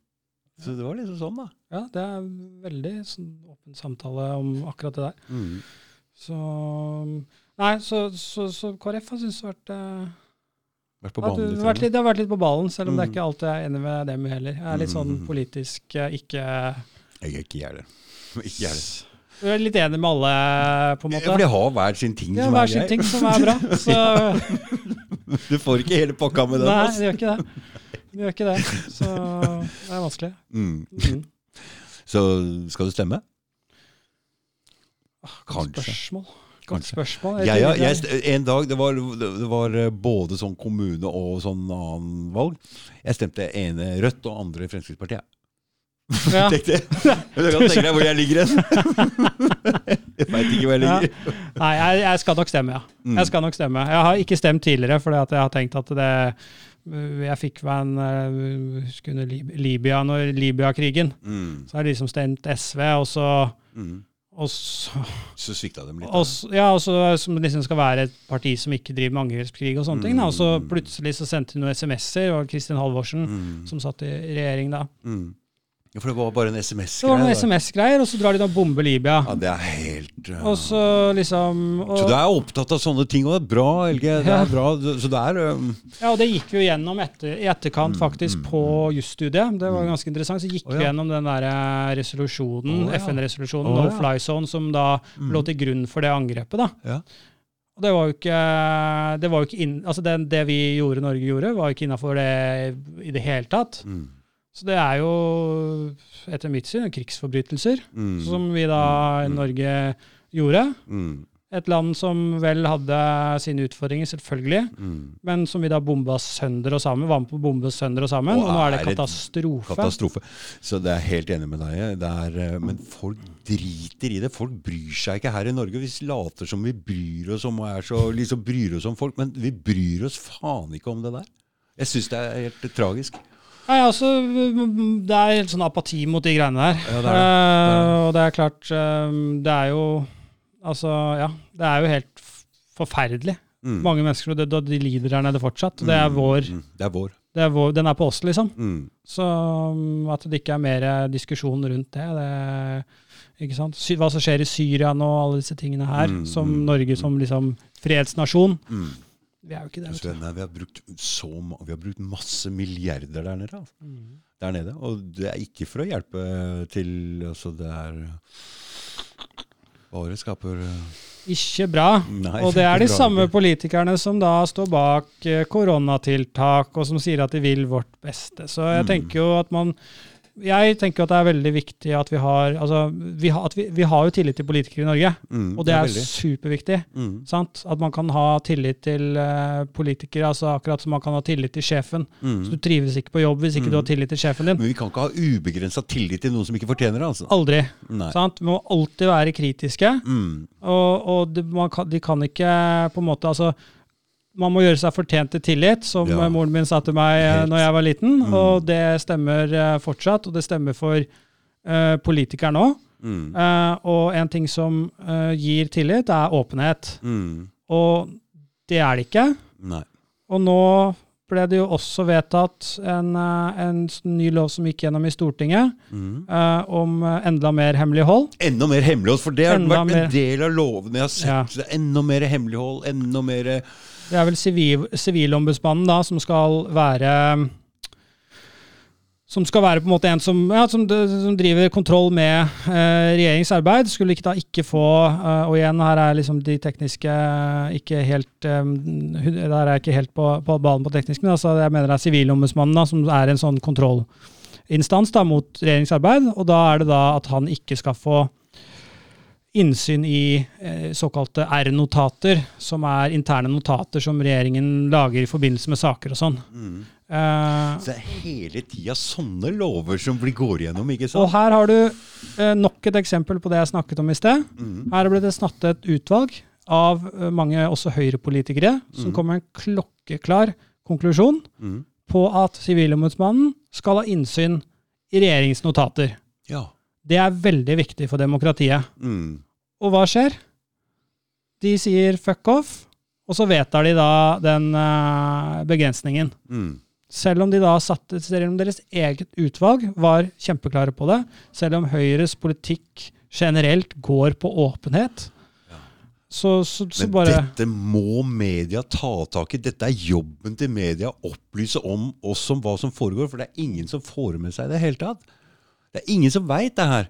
Så det var liksom sånn, da. Ja, det er veldig sånn åpen samtale om akkurat det der. Mm. Så Nei, så, så, så KrF har syntes det har vært eh, Vært på banen det, litt. har vært litt, det har vært litt på ballen, selv om det er Mm. ikke alltid jeg er enig med dem heller. Jeg er litt sånn Mm. politisk eh, ikke Jeg er ikke jeg det. Ikke jeg du er litt enig med alle, på en Ja, måte. For de har hver sin ting Ja, som hver er sin grei. ting som er bra. Så Du får ikke hele pakka med den. nei, det gjør ikke det. Det gjør ikke det. Så det er vanskelig. Mm. Mm. Så skal du stemme? Ah, Kanskje. spørsmål. Godt spørsmål. Jeg, jeg, en dag, det var, det var eh, både sånn kommune og sånn annen valg. Jeg stemte ene Rødt og andre Fremskrittspartiet. ja. Tenk det. Du kan tenke deg hvor jeg ligger hen. Jeg veit ikke hvor jeg ligger. Nei, jeg, jeg skal nok stemme, ja. Mm. Jeg skal nok stemme. Jeg har ikke stemt tidligere, fordi at jeg har tenkt at det Jeg fikk meg en øh, Husker Libya, når Libya-krigen. Mm. Så har jeg liksom stemt SV, og så Mm. og så, Så svikta dem litt. og så, ja, og så som liksom skal være et parti som ikke driver med angrepskrig og sånne ting. Da. Og så Mm. plutselig så sendte de noen SMS-er, det var Kristin Halvorsen Mm. som satt i regjering da. Mm. Ja, for det var bare en Det var SMS-greie. noen. SMS-greier, og så drar de da og bomber Libya. Ja, det er helt uh, Og så liksom og, Så du er opptatt av sånne ting, og det er bra, LG. Det er bra. Så det er um, Ja, og det gikk vi jo gjennom etter, i etterkant Mm, faktisk mm, på jusstudiet. Det var ganske interessant. Så gikk Å, vi gjennom den der eh, resolusjonen, ja. FN-resolusjonen, No ja. Fly Zone, som da Mm. lå til grunn for det angrepet. da. Ja. Og det var jo ikke, det var jo ikke inn, altså det, det vi gjorde, Norge gjorde, var jo ikke innafor det i det hele tatt. mm, Så det er jo, etter mitt syn, krigsforbrytelser, mm, som vi da i Mm. Norge gjorde. mm. Et land som vel hadde sine utfordringer, selvfølgelig, Mm. men som vi da bomba sønder og sammen. Var med på å bombe sønder og sammen, og, Og nå er det katastrofe. Katastrofe. Så det er jeg helt enig med deg. Det er, eh, men folk driter i det. Folk bryr seg ikke her i Norge. Vi later som vi bryr oss om er så, liksom bryr oss om folk, men vi bryr oss faen ikke om det der. Jeg syns det er helt tragisk. Nei, altså, Det er helt sånn apati mot de greiene der. Ja, det er det. Eh, og det er klart eh, Det er jo Altså, ja. Det er jo helt forferdelig. Mm. Mange mennesker, det, og de lider der nede fortsatt. Det er vår, Mm. Det er vår. det er vår Den er på oss, liksom. Mm. Så um, at det ikke er mer diskusjon rundt det, det ikke sant? Hva som skjer i Syria nå, alle disse tingene her, Mm, som mm, Norge som liksom fredsnasjon. Mm. Vi er jo ikke der. Nei, vi, har brukt så, vi har brukt masse milliarder der nede. Altså. Mm. Der nede. Og det er ikke for å hjelpe til altså Det er Bare skaper eh, Ikke bra. Nei, Og det er de bra samme ikke. politikerne som da står bak eh, koronatiltak, og som sier at de vil vårt beste. Så jeg Mm. tenker jo at man jeg tenker at det er veldig viktig at vi har altså, vi, har, at vi, vi har jo tillit til politikere i Norge, Mm, og det er veldig. superviktig. Mm. Sant? At man kan ha tillit til uh, politikere, altså akkurat som man kan ha tillit til sjefen. Mm. Så du trives ikke på jobb hvis ikke du har tillit til sjefen din. Men vi kan ikke ha ubegrensa tillit til noen som ikke fortjener det. altså. Aldri. Nei. Sant? Vi må alltid være kritiske. Mm. Og, og det, man kan, de kan ikke på en måte altså, Man må gjøre seg fortjent til tillit, som Ja. eh, moren min sa til meg eh, Helt. når jeg var liten. Mm. Og det stemmer eh, fortsatt, og det stemmer for uh, politikerne òg. Mm. og en ting som uh, gir tillit, er åpenhet. Mm. Og det er det ikke. Nei. Og nå ble det jo også vedtatt en, en ny lov som gikk gjennom i Stortinget, Mm. uh, om enda mer hemmelighold. Enda mer hemmelighold, for det har Enda vært mer. en del av lovene jeg har sett. Ja. Enda mer hemmelighold, enda mer Det er vel sivil, Sivilombudsmannen da, som skal være som skal være på en måte en som, ja, som, som driver kontroll med eh, regjeringsarbeid. Skulle ikke da ikke få eh, Og igjen, her er liksom de tekniske ikke helt eh, Der er jeg ikke helt på, på ballen på teknisk, men altså, jeg mener det er Sivilombudsmannen da, som er en sånn kontrollinstans da, mot regjeringsarbeid. Og da er det da at han ikke skal få innsyn i eh, såkalte R-notater, som er interne notater som regjeringen lager i forbindelse med saker og sånn. mm. Uh, Så det er hele tida sånne lover som blir går igjennom, ikke sant? og her har du uh, nok et eksempel på det jeg snakket om i sted. Mm. Her ble det snatt et utvalg av uh, mange også høyrepolitikere som mm. kom med en klokkeklar konklusjon Mm. på at Sivilombudsmannen skal ha innsyn i regjeringens notater. Ja. Det er veldig viktig for demokratiet. Mm. Og hva skjer? De sier fuck off, og så vedtar de da den uh, begrensningen. Mm. Selv om de da satte, selv om deres eget utvalg var kjempeklare på det, selv om Høyres politikk generelt går på åpenhet, så, så, så Men bare dette må media ta tak i. Dette er jobben til media. Opplyse om oss om hva som foregår. For det er ingen som får med seg det hele tatt. Det er ingen som veit det her.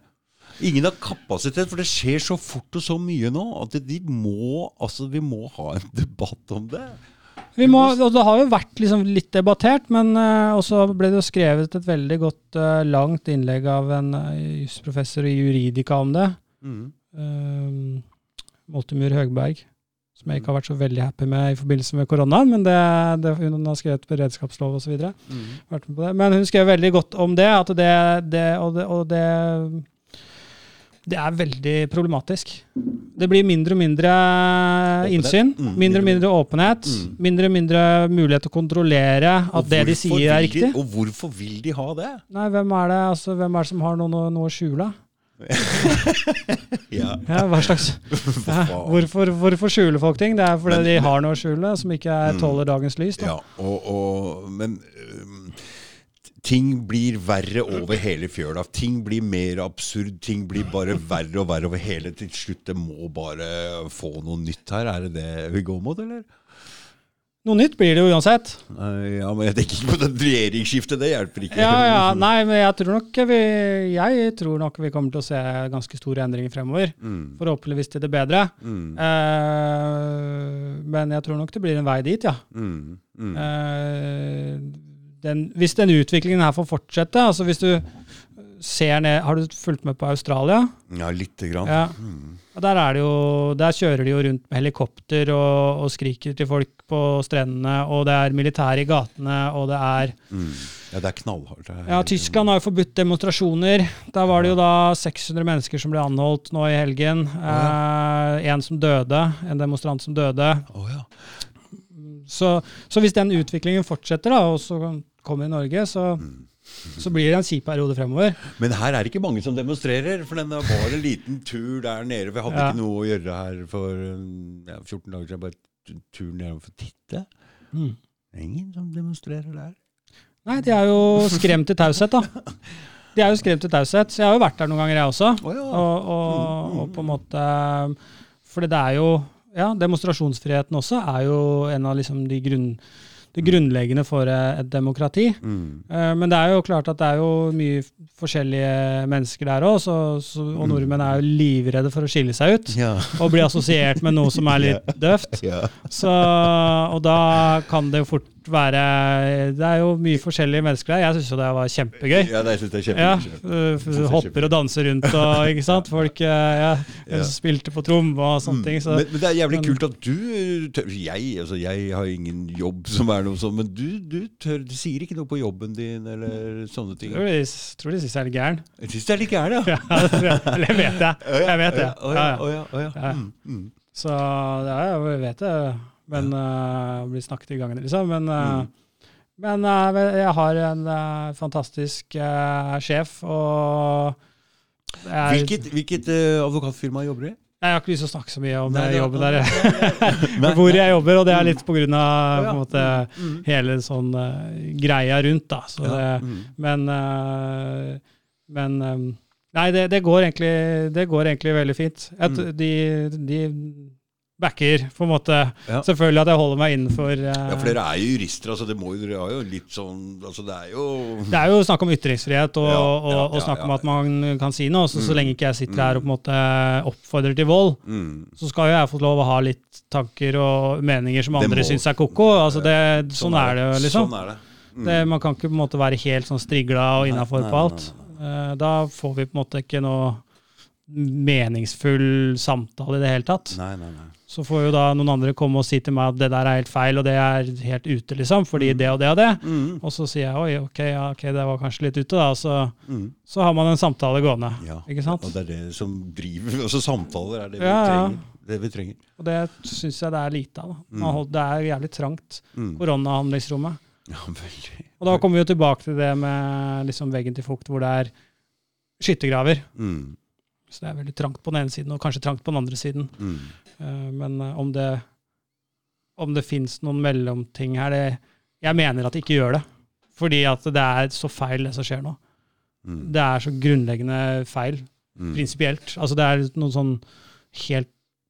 Ingen har kapasitet, for det skjer så fort og så mye nå at de må, altså, vi må ha en debatt om det. vi må, Det har jo vært liksom litt debattert, men uh, også ble det jo skrevet et veldig godt, uh, langt innlegg av en uh, jusprofessor i juridika om det. Mm. uh, Moltemur Høgberg, som jeg ikke har vært så veldig happy med i forbindelse med koronaen, men det, det, hun har skrevet beredskapslov osv. Mm. vært med på det. Men hun skrev veldig godt om det, at det, det, og det, og det det er veldig problematisk. Det blir mindre og mindre innsyn, Mm, mindre og mindre åpenhet, Mm. mindre og mindre mulighet til å kontrollere at det de sier, er riktig. de-. Og hvorfor vil de ha det? Nei, hvem er det, altså, hvem er det som har noe, noe å skjule? Ja. Ja, hva slags ja, hvorfor, hvorfor skjuler folk ting? Det er fordi Men- de har noe å skjule som ikke er Mm. tåler dagens lys. Da. Ja, og, og, men ting blir verre over hele fjøla. Ting blir mer absurd. Ting blir bare verre og verre over hele til slutt. Det må bare få noe nytt her. Er det det vi går mot, eller? Noe nytt blir det jo uansett. Ja, men Jeg tenker ikke på det regjeringsskiftet. Det hjelper ikke. Ja, ja, nei, men jeg tror nok vi, jeg tror nok vi kommer til å se ganske store endringer fremover. Mm, Forhåpentligvis til det bedre. mm, Eh, men jeg tror nok det blir en vei dit, ja. mm, mm. Eh, den, hvis den utviklingen her får fortsette, altså hvis du ser ned Har du fulgt med på Australia? Ja, lite grann. Ja. Og Der, er det jo, der kjører de jo rundt med helikopter og, og skriker til folk på strendene, og det er militære i gatene, og det er Mm. Ja, det er knallhardt. Ja, Tyskland har jo forbudt demonstrasjoner. Der var det jo da 600 mennesker som ble anholdt nå i helgen. Eh, en som døde, en demonstrant som døde. Oh, ja. Så, så hvis den utviklingen fortsetter, da, og så kommer i Norge, så, Mm. Så blir det en kjip periode fremover. Men her er det ikke mange som demonstrerer, for den var en liten tur der nede. Vi hadde Ja. ikke noe å gjøre her for ja, 14 dager siden. Bare tur ned for å titte. Mm. Ingen som demonstrerer der. Nei, de er jo skremt til taushet, da. De er jo skremt til taushet. Så jeg har jo vært der noen ganger, jeg også. Oh, ja. Og, og, og på en måte For det er jo Ja, demonstrasjonsfriheten også er jo en av liksom de grunn, det grunnleggende for et demokrati. Mm. Eh, Men det er jo klart at det er jo mye forskjellige mennesker der òg, og nordmenn er jo livredde for å skille seg ut. Ja. Og bli assosiert med noe som er litt døvt. Så, og da kan det jo fort være Det er jo mye forskjellige mennesker der. Jeg syns jo det var kjempegøy. Ja, det synes jeg kjempegøy. Ja, øh, hopper og danser rundt og ikke sant. Folk øh, ja, Ja. spilte på tromme og sånne ting. Så men, men det er jævlig kult at du tør Jeg altså jeg har ingen jobb som er noe sånn, men du, du tør Du sier ikke noe på jobben din eller sånne ting. jeg tror de, tror de syns jeg er litt gæren. Jeg syns det er litt gæren, ja. Ja, jeg. Eller jeg vet det. Jeg vet det. Ja, ja. Mm, mm. Så jeg vet det. Men uh, blir snakket i gangen, liksom. Men, uh, Mm. men uh, jeg har en fantastisk sjef, og jeg, Hvilket, hvilket eh, advokatfirma jobber du i? jeg har ikke lyst til å snakke så mye om Nei, øh, jobben der. Nei, hvor jeg jobber, og det er litt på grunn av Å, ja. måte, Mm. hele sånn uh, greia rundt. da. Så Ja, det, mm. men uh, men um, Nei, det, det, går egentlig, det går egentlig veldig fint. At Mm. de, de backer, på en måte. Ja. Selvfølgelig at jeg holder meg innenfor uh, Ja, for dere er jo jurister, altså det må jo, dere har jo litt sånn Altså det er jo Det er jo snakk om ytringsfrihet og, Ja, og, ja, og snakk om at man kan si noe. Så, så Mm. lenge ikke jeg sitter her og på en måte oppfordrer til vold, mm. så skal jo jeg få lov å ha litt tanker og meninger som andre syns er ko-ko. Altså det, sånn, er det jo, liksom. Sånn er det. Mm. Det, man kan ikke på en måte være helt sånn strigla og Nei, innafor nei, på nei, alt. Eh, Da får vi på en måte ikke noe meningsfull samtale i det hele tatt. Nei, nei, nei. Så får jo da noen andre komme og si til meg at det der er helt feil, og det er helt ute, liksom, fordi det og det og det. Mm. Og så sier jeg oi, ok, ja, ok, det var kanskje litt ute, da. Så, Mm. så har man en samtale gående. Ja. Ikke sant? Og det er det som driver Også samtaler er det vi Ja, ja. trenger. Det vi trenger. Og det syns jeg det er lite av. da. Mm. Det er jævlig trangt, Mm. koronahandlingsrommet. Ja, veldig. Og da kommer vi jo tilbake til det med liksom veggen til fukt, hvor det er skyttergraver. Mm. Så det er veldig trangt på den ene siden, og kanskje trangt på den andre siden. Mm. Eh, Men eh, om det, om det fins noen mellomting her, det Jeg mener at det ikke gjør det. Fordi at det er så feil, det som skjer nå. Mm. Det er så grunnleggende feil, Mm. prinsipielt. Altså det er noen sånn helt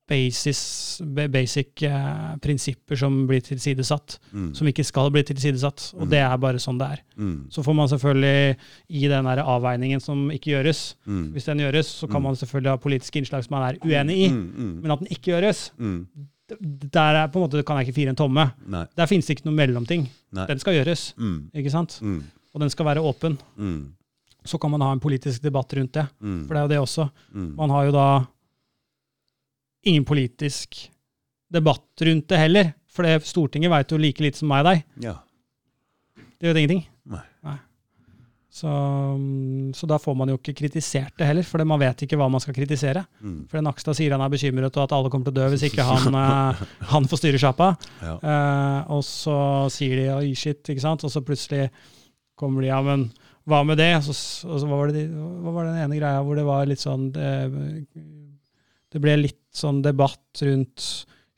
basis, basic eh, prinsipper som blir tilsidesatt, Mm. som ikke skal bli tilsidesatt. Og Mm. det er bare sånn det er. Mm. Så får man selvfølgelig, i den der avveiningen som ikke gjøres, Mm. hvis den gjøres, så kan Mm. man selvfølgelig ha politiske innslag som man er uenig i. Mm. Men at den ikke gjøres, der er på en måte, kan jeg ikke fire en tomme. Nei. Der finnes det ikke noe mellomting. Nei. Den skal gjøres, ikke sant? Og den skal være åpen. Så kan man ha en politisk debatt rundt det. For det er jo det også. Man har jo da ingen politisk debatt rundt det heller. For det, Stortinget veit jo like lite som meg og deg. Ja. Det vet ingenting. Nei. Så, mm, så da får man jo ikke kritisert det heller, for man vet ikke hva man skal kritisere. Mm. For Nakstad sier han er bekymret og at alle kommer til å dø hvis ikke han, eh, han får styre sjappa. Ja. Eh, og så sier de oi, shit, ikke sant? Og så plutselig kommer de ja, men hva med det? Så, og så var det, hva var den ene greia hvor det var litt sånn Det, det ble litt sånn debatt rundt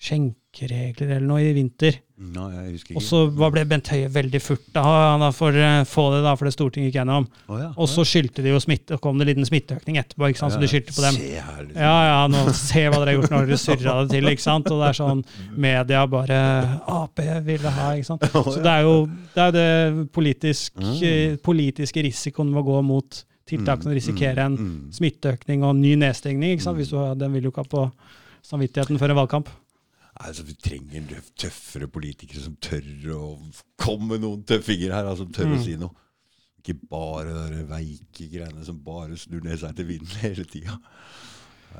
skjenkeregler eller noe i vinter. Ikke. Og så ble Bent Høie veldig furt da, for eh, få det da, for det Stortinget gikk gjennom. Oh, ja. Og så skyldte de jo smitte, og kom det en liten smitteøkning etterpå, ikke sant? så de skyldte på dem. Se her, liksom. Ja, ja, nå se hva dere har gjort når dere surra det til, ikke sant? Og det er sånn media bare Ap ville ha, ikke sant? Så det er jo det, er det politisk, Mm. eh, politiske risikoen ved å gå mot tiltak som risikerer en Mm. smitteøkning og ny nedstengning, ikke sant? Hvis du, den vil jo ikke ha på samvittigheten før en valgkamp. Altså, Vi trenger tøffere politikere som tør å komme med noen tøffinger her, altså tør å Mm. si noe. Ikke bare de veike greiene som bare snur ned seg til vinden hele tida.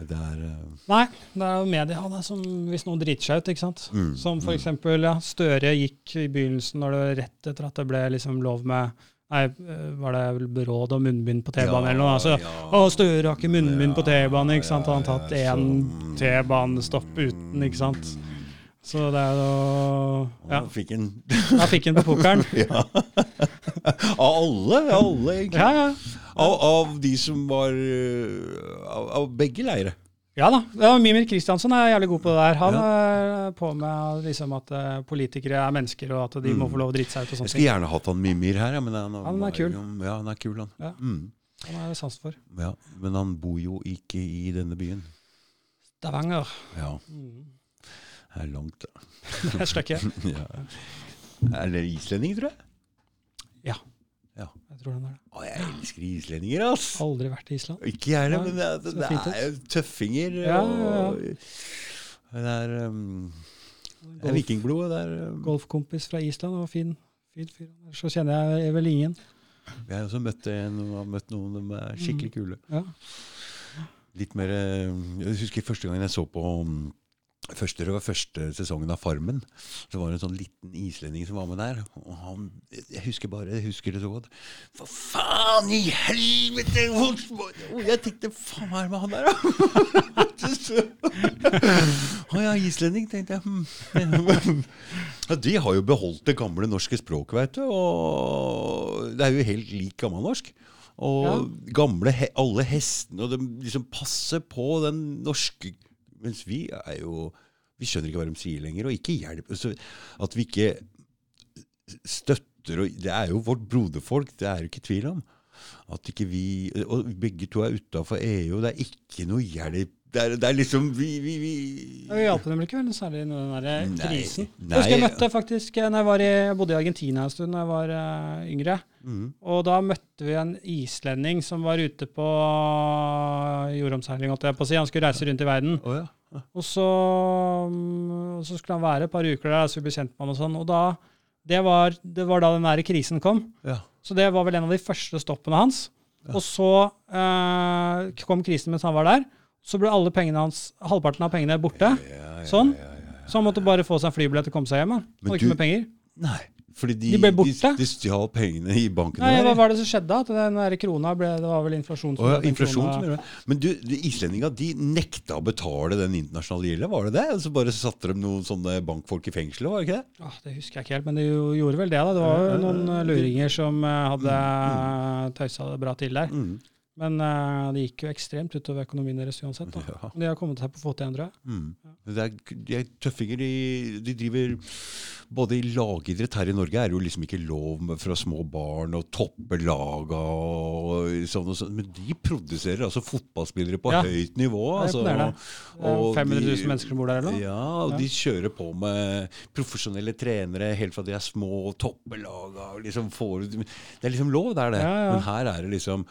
Det er uh... Nei, det er jo media det som hvis noen driter seg ut, ikke sant. Mm, Som for eksempel ja, Støre gikk i begynnelsen når det rett etter at det ble liksom lov med Nei, eh, var det vel beråd om munnbind på T-banen Ja, eller noe? Altså, ja. Å, Støre har ikke munnbind på T-banen, ikke sant. Han har tatt Ja, ja, én så- T-banestopp uten, ikke sant. Så det er jo Ja, Da Fikk han da fikk han på pokeren. ja. Av alle, av alle egentlig. Ja, ja. Av, av de som var øh, av, av begge leire. Ja da. ja, Mimir Kristiansen er jævlig god på det der. Han er på med liksom at eh, politikere er mennesker, og at de må få lov å drite seg ut og Jeg sånne skulle ting. gjerne hatt han Mimir her, ja, men han, Han er kul. Ja, han er kul, han. Ja. Mm, Han er det sans for. ja. Men han bor jo ikke i denne byen. Stavanger. Ja, Mm. det er langt, da. Det er et stykke. ja. Er det islending, tror jeg? Ja. Ja. Jeg tror den er det. Å, jeg elsker islendinger, ass! Aldri vært i Island. Ikke jeg heller, men det, er- det er jo tøffinger. Ja, ja, og Det er, um, det er Golf, vikingblod. Det er, um, golfkompis fra Island og fin, fin fyr. Så kjenner jeg vel ingen. Jeg har også møtt, en, har møtt noen som er Mm. skikkelig kule. Ja. Litt mer eh, Jeg husker første gangen jeg så på um, Første, det var første sesongen av Farmen. Så var det en sånn liten islending som var med der. Og han, jeg husker bare, jeg husker det så godt. Hva faen i helvete! jeg tenkte faen, hva er det med han der, da? Å ja, islending, tenkte jeg. Hmm. Ja, de har jo beholdt det gamle norske språket, vet du. Og det er jo helt lik gammelnorsk. Og Ja. gamle, alle hestene, og de liksom passer på den norske Mens vi er jo Vi skjønner ikke hva de sier lenger, og ikke hjelper så At vi ikke støtter og Det er jo vårt broderfolk, det er det ikke tvil om. At ikke vi Og begge to er utafor EU, det er ikke noe hjelp. Det er, det er liksom Vi, vi, vi Det hjalp dem ikke veldig særlig i den der krisen. nei. Jeg husker jeg møtte faktisk eh, når jeg, var i, jeg bodde i Argentina en stund da jeg var uh, yngre. Mm. Og da møtte vi en islending som var ute på jordomseiling. holdt jeg på å si. Han skulle reise rundt i verden. Oh, ja. ja. Og så, og, så skulle han være et par uker der, så vi ble kjent med han og sånn. Og da, det var, det var da den der krisen kom. ja. Så det var vel en av de første stoppene hans. Og så uh, kom krisen mens han var der. Så ble alle pengene hans, halvparten av pengene borte. Sånn. Så han måtte bare få seg en flybillett og komme seg hjem. Han hadde ikke med penger. Nei, fordi de, De ble borte. De, de stjal pengene i banken. Nei, Hva var det som skjedde? At den der krona ble, Det var vel inflasjon som ja, inflasjon som gjorde det. Men du, de islendinga de nekta å betale den internasjonale gjelda, var det det? Og så bare satte de noen sånne bankfolk i fengsel, var det ikke det? Ah, det husker jeg ikke helt, men de jo- gjorde vel det. da. Det var jo noen eh, luringer som eh, hadde tøysa det bra til der. Mm. Men uh, det gikk jo ekstremt utover økonomien deres uansett. da. Ja. De har kommet seg på fote igjen, tror jeg. Mm. Ja. Det er, de er tøffinger. De, de driver Både i lagidrett her i Norge er det jo liksom ikke lov med, fra små barn å toppe laga og sånn og sånn. Men de produserer altså fotballspillere på Ja. høyt nivå. Altså. Det er og 500 000 de- mennesker som bor der, eller? Ja, og de kjører på med profesjonelle trenere helt fra de er små, topper laga. Liksom får, det er liksom lov, det er det. Men her er det liksom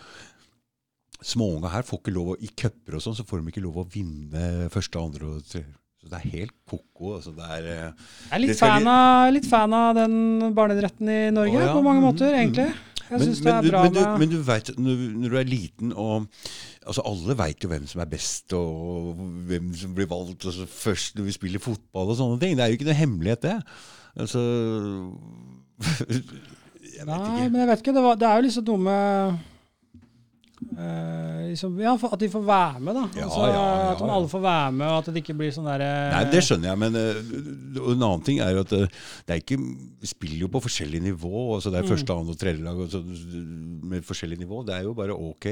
Småunga her får ikke lov å, I cuper og sånn så får de ikke lov å vinne første, andre og tredje. Så det er helt ko-ko. Altså det er, eh, Jeg er litt fan, av, litt fan av den barneidretten i Norge, Å, ja. på mange måter, Mm, egentlig. Jeg men, men, du, bra men, du, men du vet, når, når du er liten og altså Alle veit jo hvem som er best, og hvem som blir valgt altså først når vi spiller fotball og sånne ting. Det er jo ikke noe hemmelighet, det. Altså Jeg vet Nei, ikke. men jeg vet ikke. Det, var, det er jo liksom noe med eh, liksom, ja, at de får være med, da. Ja, altså, ja, ja, at de alle får være med, og at det ikke blir sånn derre Nei, Det skjønner jeg, men uh, en annen ting er jo at eh, det er ikke, vi spiller jo på forskjellig nivå. altså Det er Mm. første, annet og tredje lag altså, med forskjellig nivå. Det er jo bare ok.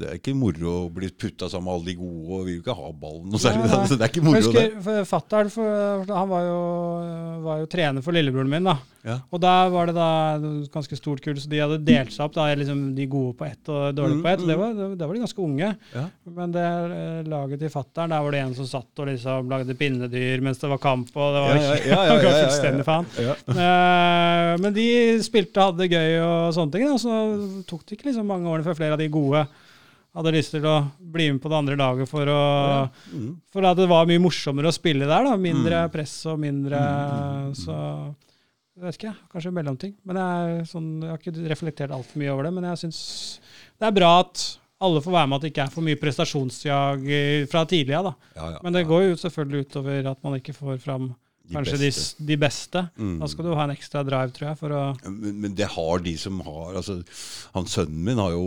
Det er ikke moro å bli putta sammen med alle de gode, og vi vil jo ikke ha ballen noe særlig. Nei, nei. Så det er ikke moro, det. husker Fattern, han var jo, var jo trener for lillebroren min. da. Ja. Og da var det da ganske stort kull, så de hadde delt seg opp. da, liksom De gode på ett og dårlige på ett. og det var, Da var de ganske unge. Ja. Men det eh, laget til fattern, der var det en som satt og liksom lagde pinnedyr mens det var kamp. og det var, Ja, ja, ja, ja, ja, ja, fullstendig faen. Ja. Eh, men de spilte og hadde det gøy og sånne ting. Da, så tok det ikke liksom mange årene før flere av de gode hadde lyst til å bli med på det andre laget for å Mm. For at det var mye morsommere å spille der. da, Mindre Mm. press og mindre Så Jeg vet ikke, kanskje mellomting. Men jeg, sånn, jeg har ikke reflektert altfor mye over det. Men jeg syns det er bra at alle får være med, at det ikke er for mye prestasjonsjag fra tidlig av. Ja, ja, Men det går jo selvfølgelig utover at man ikke får fram De kanskje de, beste. de beste. Mm. Da skal du ha en ekstra drive, tror jeg, for å Men, men det har de som har altså, han Sønnen min har jo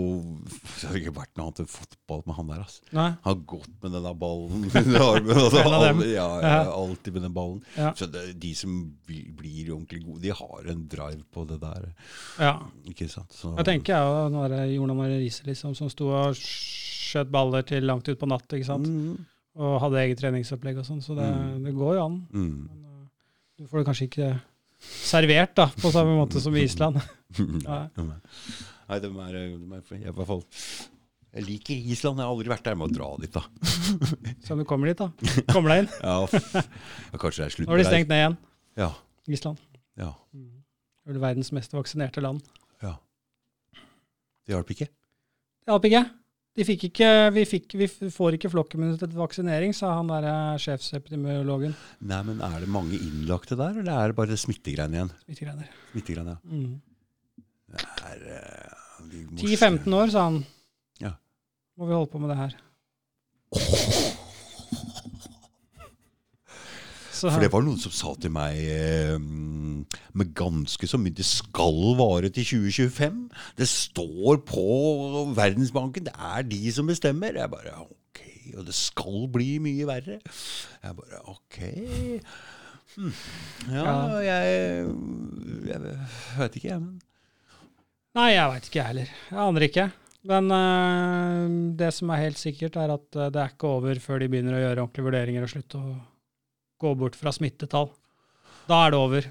Det har ikke vært noe annet enn fotball med han der. Altså. Nei. Han har gått med denne ballen under armen. Altså, alle- ja, ja, alltid med den ballen. Ja. Så det, de som blir, ordentlig gode, de har en drive på det der. Ja. Ikke sant? Så, Jeg tenker jeg jo den der Jonan Marie Riise liksom, som sto og skjøt baller til langt ut på natt, ikke sant? Mm, og hadde eget treningsopplegg og sånn, så det, Mm. det går jo an. mm. Du får det kanskje ikke servert da, på samme måte som i Island. Nei, Nei, de er, de er jeg, i hvert fall, jeg liker Island. Jeg har aldri vært der. Jeg må dra dit, da. Så du kommer dit, da. Kommer deg inn. Ja, kanskje det er slutt Nå har de stengt ned igjen, Ja, Island. ja, Det er vel verdens mest vaksinerte land. ja. Det hjalp ikke? Det hjalp ikke. De fikk ikke, vi, fikk, vi får ikke flokkimmunitet til vaksinering, sa han der eh, sjefsepidemiologen. Nei, men er det mange innlagte der, eller er det bare smittegreiene igjen? Smittegreiner. Smittegreiene, ja. Mm. Det er, eh, vi 10-15 år, sa han. Ja. Må vi holde på med det her. Så, For det var noen som sa til meg eh, med ganske så mye Det skal vare til 2025. Det står på Verdensbanken. Det er de som bestemmer. Jeg bare ok. Og det skal bli mye verre. Jeg bare ok. Hm. Ja, jeg Jeg vet ikke, jeg. Men Nei, jeg veit ikke, jeg heller. Jeg aner ikke. Men øh, det som er helt sikkert, er at øh, det er ikke over før de begynner å gjøre ordentlige vurderinger og slutte å gå bort fra smittetall. Da er det over.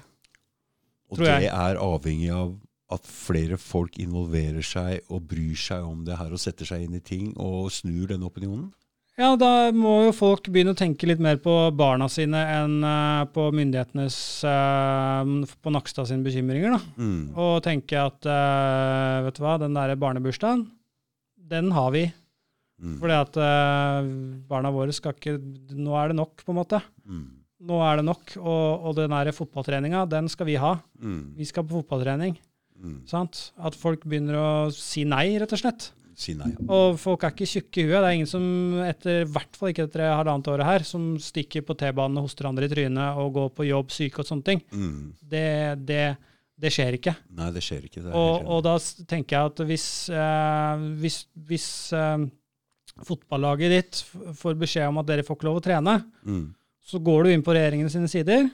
Og det jeg. er avhengig av at flere folk involverer seg og bryr seg om det her og setter seg inn i ting og snur den opinionen. Ja, da må jo folk begynne å tenke litt mer på barna sine enn øh, på myndighetenes øh, På Nakstad sine bekymringer, da. Mm. Og tenke at øh, vet du hva, den derre barnebursdagen, den har vi. Mm. Fordi at barna våre skal ikke Nå er det nok, på en måte. Mm. Nå er det nok. Og, og den der fotballtreninga, den skal vi ha. Mm. Vi skal på fotballtrening. Mm. Sant? At folk begynner å si nei, rett og slett. Si nei. Og folk er ikke tjukke i huet. Det er ingen som, etter, hvert fall ikke etter det halvannet året her, som stikker på T-banen og hoster andre i trynet og går på jobb syke og sånne ting. Mm. Det, det, det skjer ikke. Nei, det skjer ikke. Det Og, og da tenker jeg at hvis, eh, hvis, hvis eh, fotballaget ditt får beskjed om at dere får ikke lov å trene, mm. Så går du inn på regjeringen sine sider,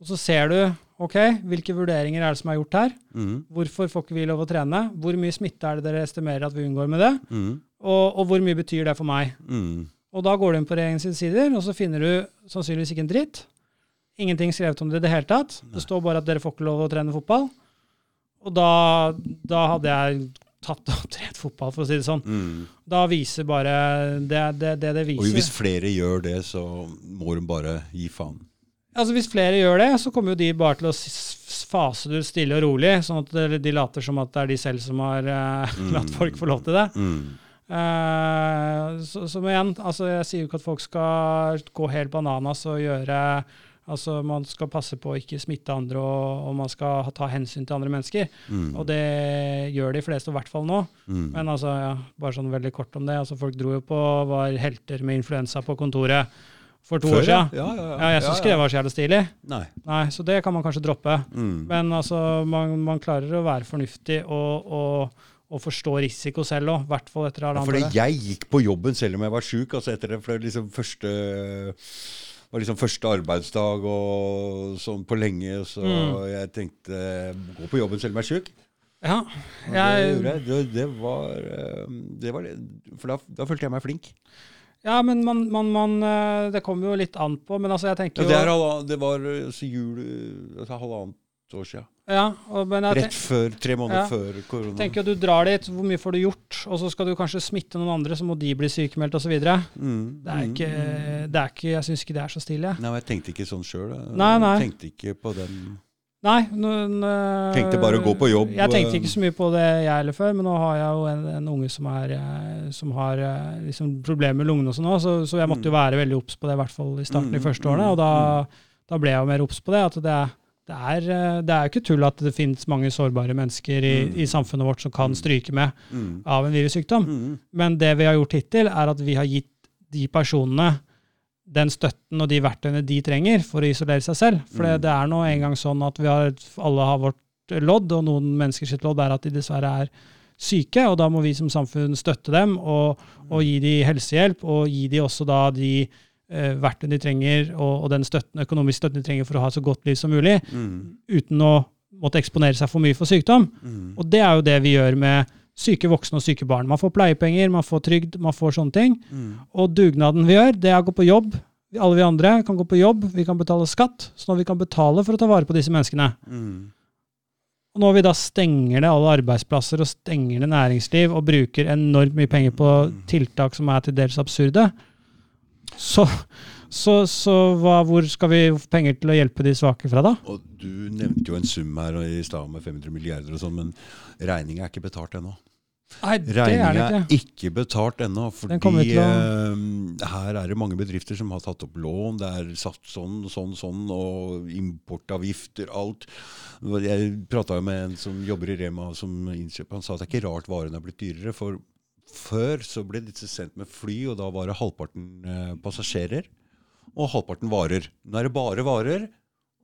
og så ser du ok, hvilke vurderinger er det som er gjort her. Mm. Hvorfor får ikke vi lov å trene? Hvor mye smitte er det dere estimerer at vi unngår med det? Mm. Og, og hvor mye betyr det for meg? Mm. Og da går du inn på regjeringens sine sider, og så finner du sannsynligvis ikke en dritt. Ingenting skrevet om det i det hele tatt. Det står bare at dere får ikke lov å trene fotball. Og da, da hadde jeg tatt og trent fotball, for å si det sånn. Mm. Da viser bare det det, det, det Og hvis flere gjør det, så må de bare gi faen. Altså Hvis flere gjør det, så kommer jo de bare til å fase det ut stille og rolig, sånn at de- later som at det er de selv som har eh, latt folk få lov til det. Mm. Uh, så, som igjen, altså jeg sier jo ikke at folk skal gå helt bananas og gjøre Altså Man skal passe på å ikke smitte andre, og, og man skal ta hensyn til andre mennesker. Mm. Og det gjør de fleste, i hvert fall nå. Mm. Men altså, ja, bare sånn veldig kort om det. altså Folk dro jo på var helter med influensa på kontoret for to Før, år siden. Ja, ja, ja. Ja, jeg syns ikke det var så jævlig stilig. Nei. Nei, Så det kan man kanskje droppe. Mm. Men altså, man, man klarer å være fornuftig og, og, og forstå risiko selv òg. Hvert fall etter Ja, andre. fordi jeg gikk på jobben selv om jeg var sjuk. Altså etter det liksom første var liksom første arbeidsdag og sånn på lenge. Så Mm. jeg tenkte gå på jobben selv om jeg er sjuk. Ja, jeg... det, det, det var, eh, det var det. For da, da følte jeg meg flink. ja, men man, man, man eh, Det kommer jo litt an på. Men altså, jeg Ja, tenker det, er, jo halva- det var eh, så jul altså, halvannet år siden. Ja, og, Rett før, tre måneder Ja. før korona. tenker jo du drar dit, hvor mye får du gjort? Og så skal du kanskje smitte noen andre, så må de bli sykemeldt osv. Det Mm, er mm. ikke, det er ikke Jeg syns ikke det er så stilig. Nei, men jeg tenkte ikke sånn sjøl. Jeg tenkte ikke på den Nei. Noen, nå, Tenkte bare å gå på jobb, Jeg tenkte eh. ikke så mye på det jeg heller før, men nå har jeg jo en, en unge som, er, eh, som har liksom problemer med lungene og sånn òg, så, så jeg måtte jo være veldig obs på det, i hvert fall i starten Mm, de første årene. Og da, da ble jeg jo mer obs på det. At det, det er, eh, det er ikke tull at det finnes mange sårbare mennesker i, Mm. i samfunnet vårt som kan stryke med Mm. av en virussykdom. Mm. Men det vi har gjort hittil, er at vi har gitt de personene den støtten og de verktøyene de trenger for å isolere seg selv. For det, Mm. er nå engang sånn at vi har, alle har vårt lodd, og noen menneskers lodd er at de dessverre er syke, og da må vi som samfunn støtte dem og, og gi dem helsehjelp, og gi dem også da de verktøyene de trenger, og, og den støtten, økonomiske støtten de trenger for å ha et så godt liv som mulig, Mm. uten å måtte eksponere seg for mye for sykdom. Mm. Og det er jo det vi gjør med syke voksne og syke barn. Man får pleiepenger, man får trygd, man får sånne ting. Mm. Og dugnaden vi gjør, det er å gå på jobb. Alle vi andre kan gå på jobb, vi kan betale skatt, sånn at vi kan betale for å ta vare på disse menneskene. Mm. Og når vi da stenger det alle arbeidsplasser og stenger det næringsliv og bruker enormt mye penger på tiltak som er til dels absurde, så, så, så hva, hvor skal vi få penger til å hjelpe de svake fra da? Og du nevnte jo en sum her i stad med 500 milliarder og sånn, men regninga er ikke betalt ennå. Nei, det er Regninga det er ikke. betalt ennå, fordi å... eh, her er det mange bedrifter som har tatt opp lån. Det er satt sånn, sånn, sånn, og importavgifter, alt. Jeg prata med en som jobber i Rema som innkjøp. Han sa at det er ikke rart varene er blitt dyrere. For før så ble disse sendt med fly, og da var det halvparten eh, passasjerer og halvparten varer. Nå er det bare varer.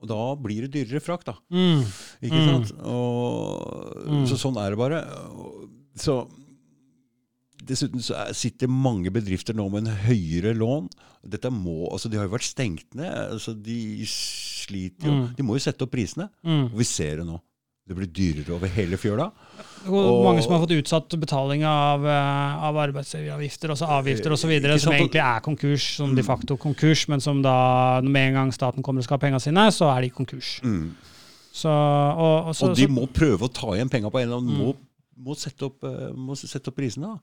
Og da blir det dyrere frakt, da. Mm. Ikke Mm. sant? Og, Mm. Så sånn er det bare. Så Dessuten så er, sitter mange bedrifter nå med en høyere lån. Dette må, altså De har jo vært stengt ned. altså De sliter jo. Mm. De må jo sette opp prisene. Mm. Og vi ser det nå. Det blir dyrere over hele fjøla. Og Og- mange som har fått utsatt betaling av, eh, av arbeidsgiveravgifter, også avgifter osv., Ikke som egentlig er konkurs, som de facto konkurs, men som da med en gang staten kommer og skal ha pengene sine, så er de konkurs. Mm. Så, og, og, så, Og de må prøve å ta igjen penga på en eller annen Mm. må, må, sette opp, eh, må sette opp prisene. da.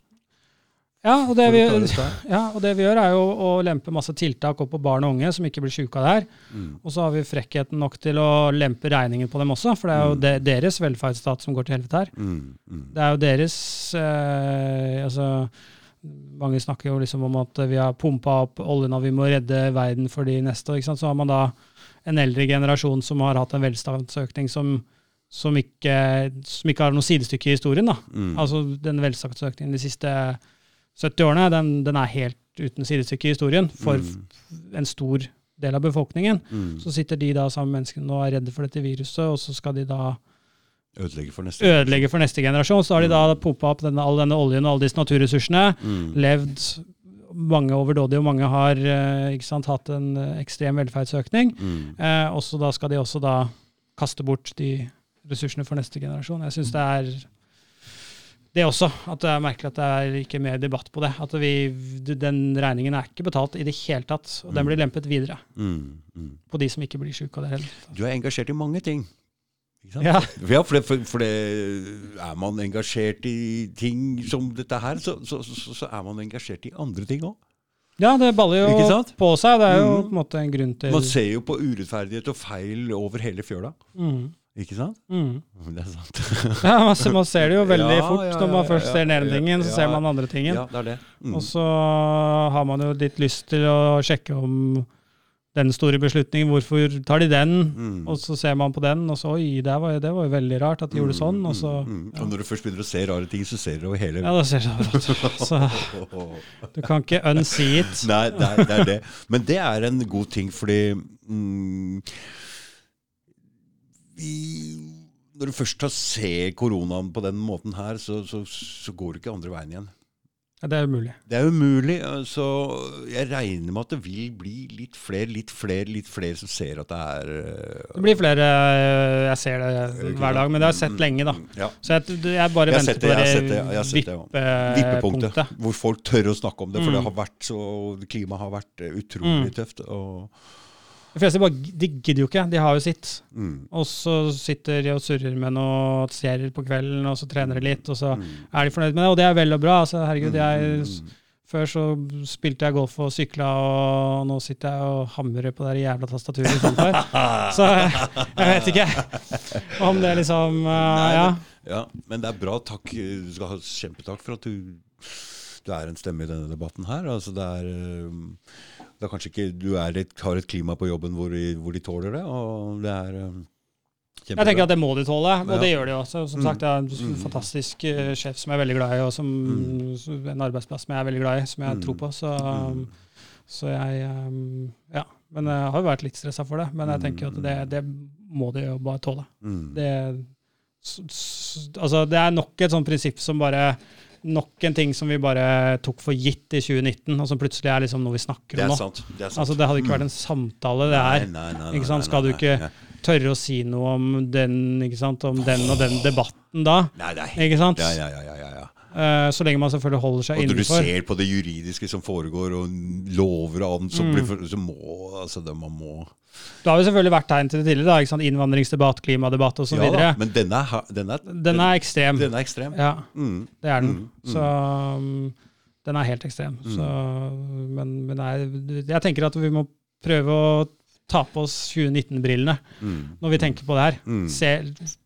Ja og, vi, ja og, det vi, gjør, er jo å lempe masse tiltak opp på barn og unge som ikke blir sjuke av det her. Mm. Og så har vi frekkheten nok til å lempe regningen på dem også, for det er jo de, deres velferdsstat som går til helvete her. Mm. Det er jo deres eh, altså, Mange snakker jo liksom om at vi har pumpa opp oljen og vi må redde verden for de neste. Ikke sant? Så har man da en eldre generasjon som har hatt en velstandsøkning som som ikke, som ikke har noe sidestykke i historien. da. Altså Den velstandsøkningen de siste 70-årene, den, den, er helt uten sidestykke i historien for mm. en stor del av befolkningen. Mm. Så sitter de da sammen med menneskene og er redde for dette viruset, og så skal de da Ødelegge for neste, ødelegge for neste generasjon. Så har de da mm. pumpa opp denne, all denne oljen og alle disse naturressursene. Mm. Levd mange overdådige, og mange har eh, sant, hatt en eh, ekstrem velferdsøkning. Mm. Eh, og så da skal de også da kaste bort de ressursene for neste generasjon. Jeg syns mm. det er det også, at det er merkelig at det er ikke mer debatt på det. At vi, Den regningen er ikke betalt i det hele tatt, og den blir lempet videre Mm. Mm. på de som ikke blir syke av det heller. Du er engasjert i mange ting. Ja. Ja, for, det, for, for det, er man engasjert i ting som dette her, så, så, så, så er man engasjert i andre ting òg. Ja, det baller jo på seg. Det er jo mm. på en måte en grunn til Man ser jo på urettferdighet og feil over hele fjøla. Mhm. Ikke sant? Mm. Det er sant. Ja, ser, man ser det jo veldig Ja, fort. ja, Når man først ja, ser den ene ja, tingen, så ja. ser man den andre tingen. Ja, det er det. Mm. Og så har man jo litt lyst til å sjekke om den store beslutningen, hvorfor tar de den? Mm. Og så ser man på den, og så oi, det var, det var jo veldig rart at de gjorde sånn. Og så Mm, mm. Og når du først begynner å se rare ting, så ser du over hele Ja, da ser det overalt. Så du kan ikke unsee it. Nei, det er, det er det. Men det er en god ting, fordi mm, vi, Når du først har ser koronaen på den måten her, så, så, så går det ikke andre veien igjen. Ja, det er umulig. Det er umulig. Så jeg regner med at det vil bli litt flere, litt flere, litt flere som ser at det er uh, Det blir flere Jeg ser det hver dag, men det har jeg sett lenge, da. Ja. Så jeg, jeg bare Jeg venter det, på det, det sett det, sett det, vippepunktet. Hvor folk tør å snakke om det. For det Mm. har vært så Klimaet har vært utrolig Mm. tøft. Og, De fleste bare, de gidder jo ikke, de har jo sitt. mm, Og så sitter de og surrer med noe serier på kvelden, og så trener de litt, og så mm, er de fornøyd med det. Og det er vel og bra. altså herregud, jeg, mm, Før så spilte jeg golf og sykla, og nå sitter jeg og hamrer på det jævla tastaturet. Så jeg vet ikke om det liksom uh, Nei, Ja. Ja, men det er bra. Takk. Du skal ha kjempetakk for at du, du er en stemme i denne debatten her. Altså det er, øhm, det er kanskje ikke Du et, har et klima på jobben hvor de, hvor de tåler det. Og det er Kjempebra. Jeg tenker at det må de tåle, og Ja. det gjør de også. Som Mm. sagt, jeg er en Mm. fantastisk uh, sjef som jeg er veldig glad i, og som, en arbeidsplass som jeg er veldig glad i, som jeg Mm. tror på. Så, um, så jeg um, Ja. Men jeg har jo vært litt stressa for det. Men jeg tenker at det, det må de jo bare tåle. Mm. Det, altså, det er nok et sånt prinsipp som bare Nok en ting som vi bare tok for gitt i 2019, og som plutselig er liksom noe vi snakker om nå. sant. Det. Altså, det hadde ikke vært en samtale, det her. Nei, nei, nei, nei, Skal du ikke- Tørre å si noe om den, ikke sant? om den og den debatten da. Nei, er Ikke sant? Ja, ja, ja, ja, så lenge man selvfølgelig holder seg innenfor. Og når du ser på det juridiske som foregår, og lover og annet, så, Mm. blir, så må altså det, man må Det har jo selvfølgelig vært tegn til det tidligere. da? Innvandringsdebatt, klimadebatt osv. Ja da, men denne, denne, den er, ekstrem. den er ekstrem. Ja, Mm. det er den. Mm, mm. Så um, den er helt ekstrem. Så, men men er, jeg tenker at vi må prøve å ta på oss 2019-brillene Mm. når vi tenker på det her. Mm. Se,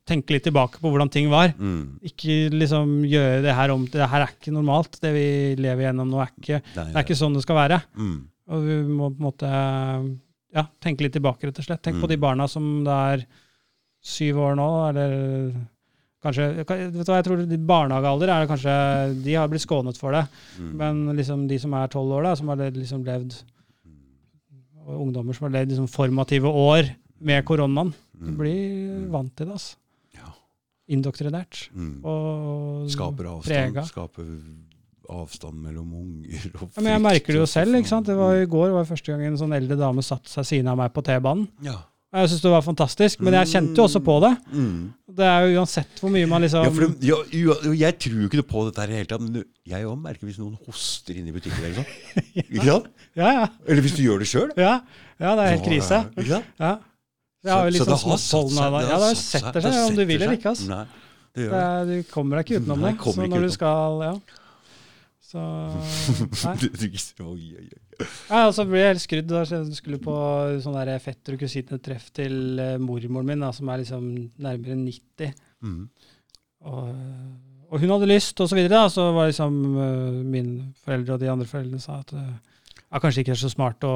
tenke litt tilbake på hvordan ting var. Mm. Ikke liksom gjøre det her om til Det her er ikke normalt. Det vi lever gjennom nå, er ikke, Nei, det er ikke sånn det skal være. Mm. Og vi må på en måte ja, tenke litt tilbake, rett og slett. Tenk på Mm. de barna som det er syv år nå, eller kanskje vet du hva, jeg tror de Barnehagealder er det kanskje De har blitt skånet for det. Mm. Men liksom de som er tolv år, da, som har liksom levd Ungdommer som har levd liksom formative år med koronaen, Mm. blir vant til det. altså. Ja. Indoktrinert. Mm. Og Skaper avstand, prega. skaper avstand mellom unger og Ja, men jeg merker det jo selv. ikke sant? Det var. I går var det første gang en sånn eldre dame satte seg siden av meg på T-banen. Ja. Og Jeg syns det var fantastisk, men jeg kjente jo også på det. Mm. Det er jo uansett hvor mye man liksom Ja, for ja, ja, jeg tror jo ikke noe på dette her i det hele tatt. Men jeg òg merker hvis noen hoster inne i butikken. Eller, sånn. ikke sant? Ja, ja. eller hvis du gjør det sjøl. ja, ja det er helt krise. Ikke sant? Ja. Jeg har jo Så- så det sånn har satt seg- det. Ja, har det satt setter seg, om du vil eller ikke. Altså. Nei, det gjør det. du kommer deg ikke utenom Nei, det. Så når du skal Ja. Så Nei. Du- oi, oi, oi. Ja, og ble jeg helt skrudd da jeg skulle på sånn der fetter- og kusinetreff til eh, mormoren min, da, som er liksom nærmere 90. Mm. Og, og hun hadde lyst, og så videre. Da. Så var liksom uh, mine foreldre og de andre foreldrene sa at uh, ja, kanskje ikke er så smart å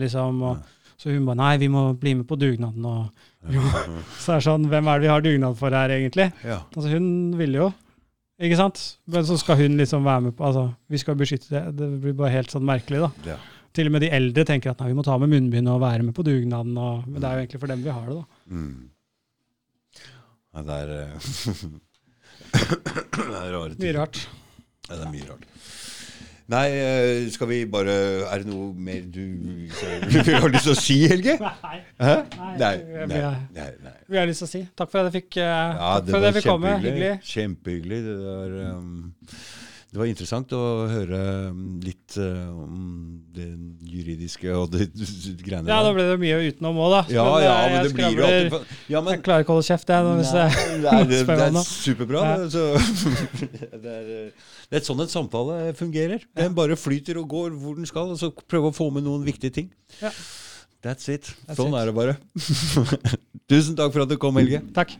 liksom og, Så hun ba nei, vi må bli med på dugnaden. Og, jo. Så er det sånn, hvem er det vi har dugnad for her, egentlig? Ja. Altså, hun ville jo. Ikke sant? Men så skal hun liksom være med på altså, Vi skal beskytte det. Det blir bare helt sånn merkelig, da. Ja. Til og med de eldre tenker at nei, vi må ta med munnbind og være med på dugnaden. Og, men det er jo egentlig for dem vi har det, da. Mm. Ja, det er eh, Det er rare ting. Mye rart. Ja, det er mye rart. Nei, eh, skal vi bare Er det noe mer du du har lyst til å si, Helge? Nei. Hæ? Nei, Nei. nei. Vi har lyst til å si takk for at jeg fikk, eh, Ja, det for at jeg fikk komme. Hyggelig. Kjempehyggelig. Det var, um, det var interessant å høre um, litt uh, om det juridiske og det greiene Ja, da ble det mye utenom òg, da. Ja, Men, ja, eh, men jeg det blir jo alltid ja, men, Jeg klarer ikke å holde kjeft, jeg. Hvis jeg, Nei, det, det er superbra. Ja. det, Så, det, er, eh, det er sånn en samtale fungerer. Den bare flyter og går hvor den skal, og så prøve å få med noen viktige ting. Ja. That's it. That's sånn it. er det bare. Tusen takk for at du kom, Helge. Takk.